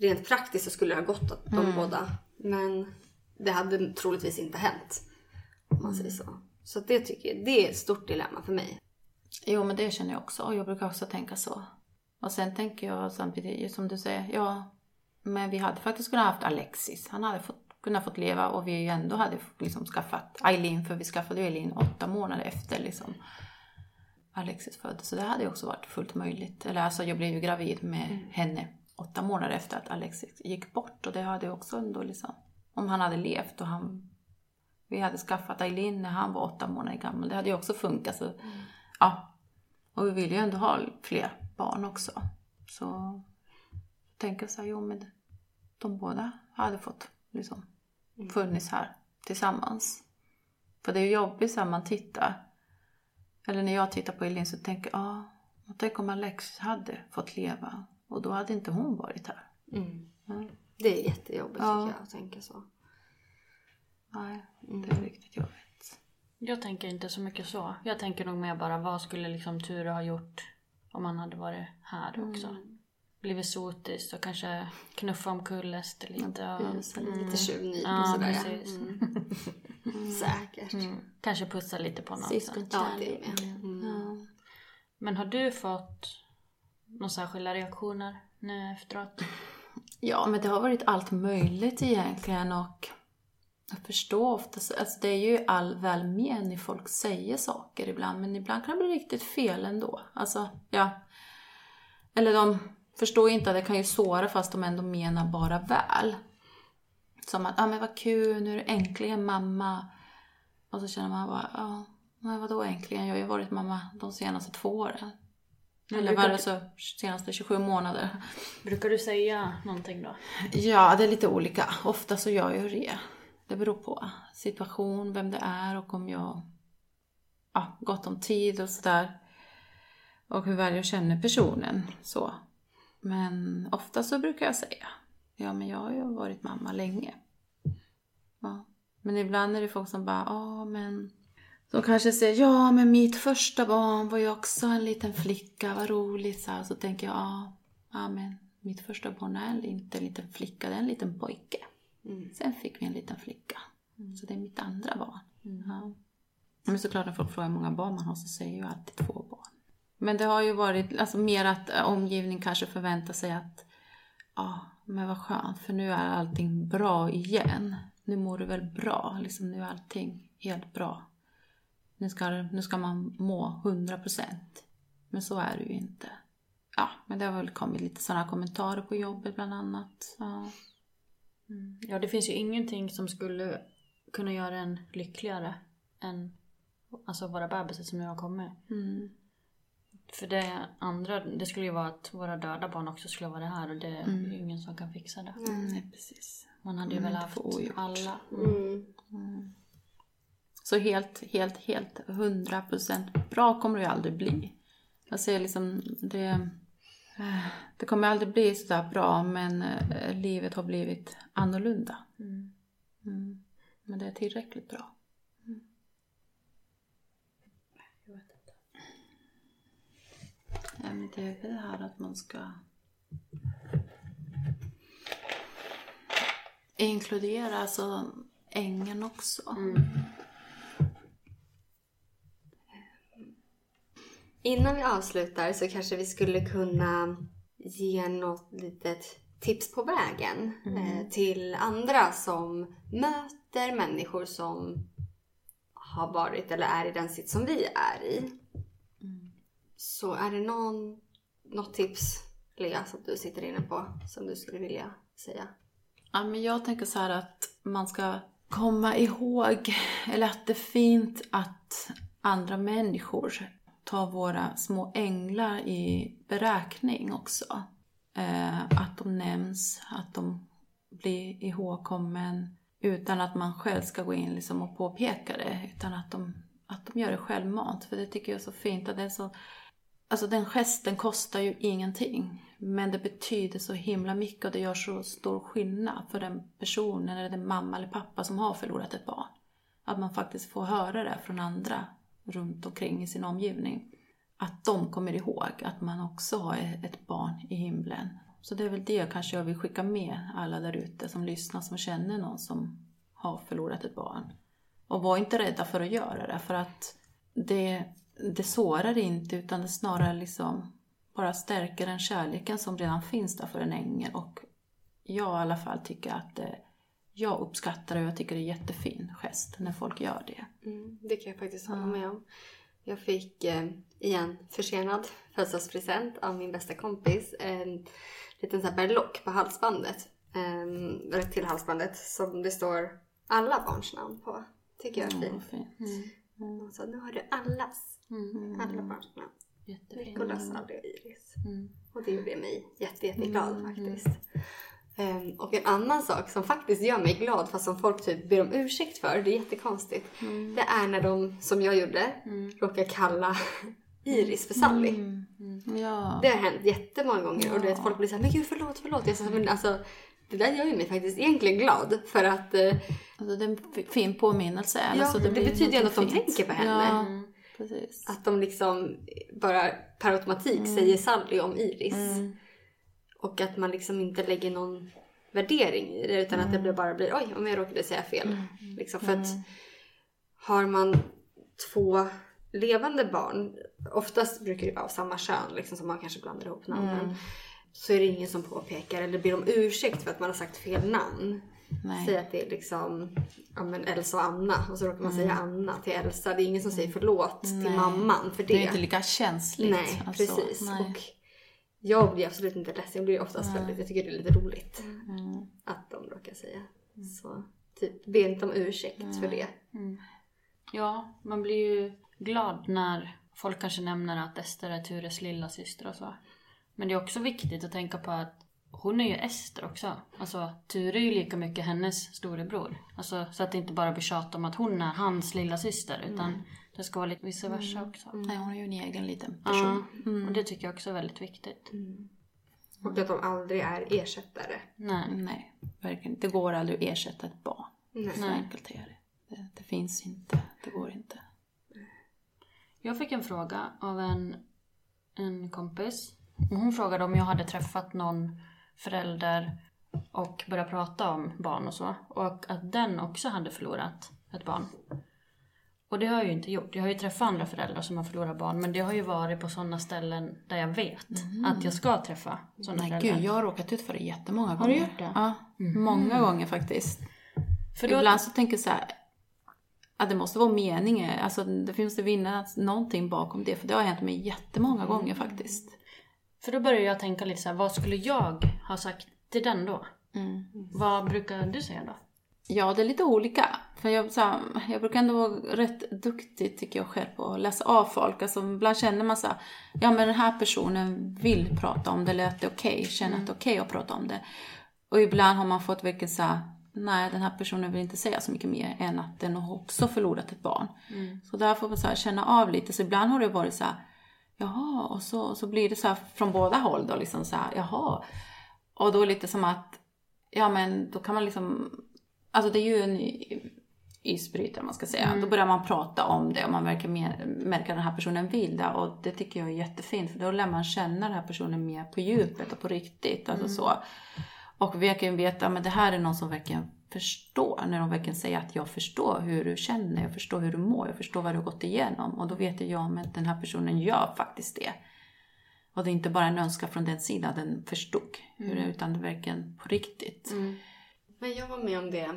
rent praktiskt så skulle det ha gått att de båda. Men det hade troligtvis inte hänt. Om man säger så. Så det tycker jag, det är ett stort dilemma för mig. Jo, men det känner jag också. Och jag brukar också tänka så. Och sen tänker jag samtidigt, som du säger, ja, men vi hade faktiskt kunnat haft Alexis. Han hade fått, kunnat fått leva och vi ändå hade liksom skaffat Eileen, för vi skaffade Eileen åtta månader efter liksom Alexis föddes. Så det hade ju också varit fullt möjligt. Eller alltså, jag blev ju gravid med henne åtta månader efter att Alexis gick bort. Och det hade också ändå liksom, om han hade levt och han vi hade skaffat Eileen när han var åtta månader gammal. Det hade ju också funkat. Så, ja. Och vi vill ju ändå ha fler barn också. Så jag tänker så här, jo men de båda hade fått liksom funnits här tillsammans. För det är ju jobbigt här man tittar. Eller när jag tittar på Elin så tänker jag, ja, och tänk om Alex hade fått leva. Och då hade inte hon varit här. Det är jättejobbigt Ja. tycker jag att tänka så. Nej, det är riktigt jobbigt. Jag tänker inte så mycket så. Jag tänker nog mer bara vad skulle liksom Ture ha gjort om han hade varit här också. Blivit sotis och kanske knuffa omkull Ester lite. och- Busa lite tjuvnyp och Ja, sådär. ja. precis. Mm. Säkert. Kanske pussa lite på något sätt. Ja, Syskonkärlek. det med. Mm. Men har du fått några särskilda reaktioner nu efteråt? Ja, men det har varit allt möjligt egentligen och jag förstår oftast, alltså det är ju all välmening folk säger saker ibland, men ibland kan det bli riktigt fel ändå. Alltså, ja. Eller de förstår inte att det kan ju såra fast de ändå menar bara väl. Som att, ja ah, men vad kul, nu är du äntligen mamma. Och så känner man bara, ja, men vadå äntligen? Jag har ju varit mamma de senaste två åren. Eller var det inte- så senaste 27 månader. Brukar du säga någonting då? Ja, det är lite olika. Ofta så gör jag det. Det beror på situation, vem det är och om jag ja, gott om tid och sådär. Och hur väl jag känner personen. Så. Men ofta så brukar jag säga, ja men jag har ju varit mamma länge. Ja. Men ibland är det folk som bara, ja men... De kanske säger, ja men mitt första barn var ju också en liten flicka, vad roligt. Så, så tänker jag, ja, ja men mitt första barn är inte en liten flicka, det är en liten pojke. Sen fick vi en liten flicka. Så det är mitt andra barn. Ja. Men såklart när folk frågar hur många barn man har så säger ju alltid två barn. Men det har ju varit alltså, mer att äh, omgivning kanske förväntar sig att ja, men vad skönt för nu är allting bra igen. Nu mår du väl bra, liksom nu är allting helt bra. Nu ska, nu ska man må 100 procent. Men så är det ju inte. Ja, men det har väl kommit lite sådana kommentarer på jobbet bland annat. Ja. Ja, det finns ju ingenting som skulle kunna göra en lyckligare än alltså våra bebisar som nu har kommit. Mm. För det andra, det skulle ju vara att våra döda barn också skulle vara här och det är ju ingen som kan fixa det. Nej, precis. Man hade ju Mm, väl det haft alla. Mm. Så helt, helt, helt 100 procent bra kommer det ju aldrig bli. Jag ser liksom det... Det kommer aldrig bli så där bra men eh, livet har blivit annorlunda. Mm. Men det är tillräckligt bra. Ja, men det är väl det här att man ska inkludera alltså ängen också. Innan vi avslutar så kanske vi skulle kunna ge något litet tips på vägen eh, till andra som möter människor som har varit eller är i den sitt som vi är i. Så är det någon, något tips, Lea, som du sitter inne på som du skulle vilja säga? Ja, men jag tänker så här att man ska komma ihåg, eller att det är fint att andra människor ta våra små änglar i beräkning också. Eh, att de nämns, att de blir ihågkommen utan att man själv ska gå in liksom och påpeka det. Utan att de, att de gör det självmant. För det tycker jag är så fint. Att det är så, alltså den gesten kostar ju ingenting. Men det betyder så himla mycket och det gör så stor skillnad för den personen eller den mamma eller pappa som har förlorat ett barn. Att man faktiskt får höra det från andra runt omkring i sin omgivning. Att de kommer ihåg att man också har ett barn i himlen. Så det är väl det kanske jag vill skicka med alla där ute som lyssnar, som känner någon som har förlorat ett barn. Och var inte rädda för att göra det, för att det, det sårar inte utan det snarare liksom bara stärker den kärleken som redan finns där för en ängel. Och jag i alla fall tycker att det, jag uppskattar det och jag tycker det är en jättefin gest när folk gör det. Mm, det kan jag faktiskt hålla med om. Jag fick eh, igen försenad födelsedagspresent av min bästa kompis. En liten så berlock på halsbandet. Eh, eller till halsbandet som det står alla barns namn på. Tycker jag är Mm, fint. fint. Och så nu har du allas. Alla barns namn. Nikolas, Sally och Iris. Och det gjorde mig jätte, jätteglad faktiskt. Ehm, och en annan sak som faktiskt gör mig glad fast som folk typ ber om ursäkt för, det är jättekonstigt. Det är när de, som jag gjorde, råkar kalla Iris för Sally. Ja. Det har hänt jättemånga gånger och du vet, folk blir såhär, men gud förlåt, förlåt. Jag sa, men alltså, det där gör ju mig faktiskt egentligen glad för att eh, Alltså det är en fin påminnelse. Ja, alltså, det blir betyder ju ändå att de tänker på henne. Ja, precis. att de liksom bara per automatik säger Sally om Iris. Och att man liksom inte lägger någon värdering i det utan att det blir bara blir oj om jag råkade säga fel. Liksom för att har man två levande barn, oftast brukar det vara av samma kön liksom som man kanske blandar ihop namnen. Så är det ingen som påpekar eller ber om ursäkt för att man har sagt fel namn. Nej. Säg att det är liksom ja, men Elsa och Anna och så råkar man säga Anna till Elsa. Det är ingen som säger förlåt till mamman för det. Det är inte lika känsligt. Nej, alltså. precis. Nej. Och jag blir absolut inte ledsen. Jag blir oftast väldigt, jag tycker det är lite roligt att de råkar säga. Så typ, be inte om ursäkt för det. Ja, man blir ju glad när folk kanske nämner att Ester är Tures lilla syster och så. Men det är också viktigt att tänka på att hon är ju Ester också. Alltså Ture är ju lika mycket hennes storebror. Alltså, så att det inte bara blir tjat om att hon är hans lilla syster utan det ska vara lite vice versa också. Nej, hon är ju en egen liten person. Ja, och det tycker jag också är väldigt viktigt. Och att de aldrig är ersättare. Nej. Nej, verkligen. Det går aldrig att ersätta ett barn. Nej. Så enkelt är det. det. Det finns inte. Det går inte. Jag fick en fråga av en, en kompis. Hon frågade om jag hade träffat någon förälder och börjat prata om barn och så. Och att den också hade förlorat ett barn. Och det har jag ju inte gjort. Jag har ju träffat andra föräldrar som har förlorat barn. Men det har ju varit på sådana ställen där jag vet att jag ska träffa sådana Nej föräldrar. gud, jag har råkat ut för det jättemånga gånger. Har du gjort det? Ja, många gånger faktiskt. För då, Ibland så tänker jag så här, att det måste vara meningen. Alltså det finns det vinna någonting bakom det. För det har hänt mig jättemånga gånger faktiskt. för då börjar jag tänka lite så här, vad skulle jag ha sagt till den då? Vad brukar du säga då? Ja, det är lite olika. För jag, så här, jag brukar ändå vara rätt duktig, tycker jag själv, på att läsa av folk. Alltså, ibland känner man så här, ja men den här personen vill prata om det, eller att det är okej, känner att det är okej att prata om det. Och ibland har man fått vilket så här, nej den här personen vill inte säga så mycket mer än att den har också förlorat ett barn. Så där får man så här, känna av lite. Så ibland har det varit så här, jaha, och så, och så blir det så här från båda håll då, liksom så här, jaha. Och då lite som att, ja men då kan man liksom, alltså det är ju en isbrytare man ska säga. Då börjar man prata om det och man verkar märker att den här personen vill det. Och det tycker jag är jättefint för då lär man känna den här personen mer på djupet och på riktigt. Alltså så. Och verkligen veta att det här är någon som verkligen förstår. När de verkligen säger att jag förstår hur du känner, jag förstår hur du mår, jag förstår vad du har gått igenom. Och då vet jag att den här personen gör faktiskt det. Och det är inte bara en önskan från den sidan, den förstod. Det, utan det verkligen på riktigt. Men jag var med om det,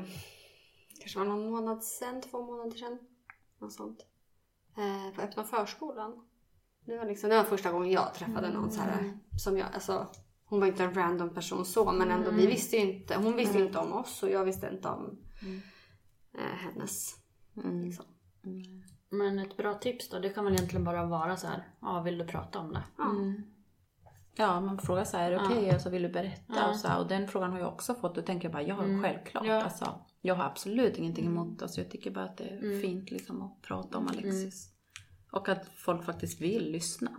kanske var någon månad sedan, två månader sedan. Något sånt. Eh, på öppna förskolan. Det var, liksom, det var första gången jag träffade någon så här, som jag, alltså hon var inte en random person så men ändå vi visste inte, hon visste ju inte om oss och jag visste inte om eh, hennes. Liksom. Men ett bra tips då, det kan väl egentligen bara vara så här, ja vill du prata om det? Ja, man frågar så här, är det okej? Alltså, vill du berätta? Och, så här, och den frågan har jag också fått. Då tänker jag bara, ja självklart. Ja. Alltså, jag har absolut ingenting emot det. Alltså, jag tycker bara att det är fint liksom, att prata om Alexis. Och att folk faktiskt vill lyssna.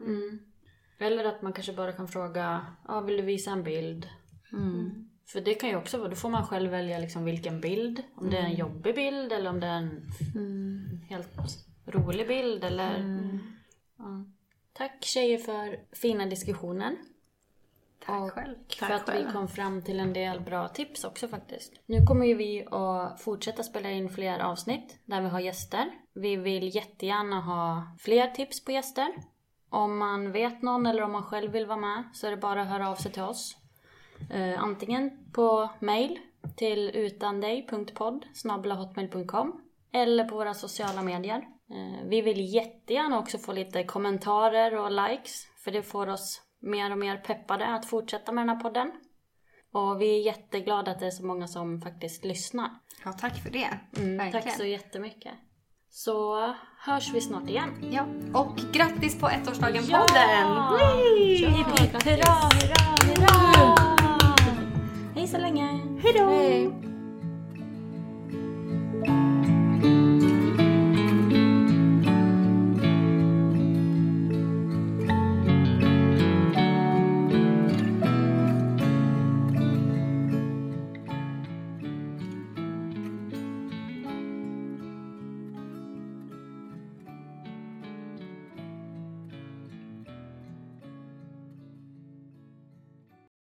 Eller att man kanske bara kan fråga, ja vill du visa en bild? För det kan ju också vara, då får man själv välja liksom vilken bild. Om det är en jobbig bild eller om det är en helt rolig bild eller... Ja. Tack tjejer för fina diskussioner. Tack själv. För Tack att själv. vi kom fram till en del bra tips också faktiskt. Nu kommer ju vi att fortsätta spela in fler avsnitt där vi har gäster. Vi vill jättegärna ha fler tips på gäster. Om man vet någon eller om man själv vill vara med så är det bara att höra av sig till oss. Eh, antingen på mail till utandej.podd hotmail.com eller på våra sociala medier. Eh, vi vill jättegärna också få lite kommentarer och likes för det får oss mer och mer peppade att fortsätta med den här podden. Och vi är jätteglada att det är så många som faktiskt lyssnar. Ja, tack för det. Mm, tack så jättemycket. Så hörs vi snart igen. Ja, och grattis på ettårsdagen Ja! podden! Hipp hipp hurra, hurra, hurra! Hej så länge! Hej då!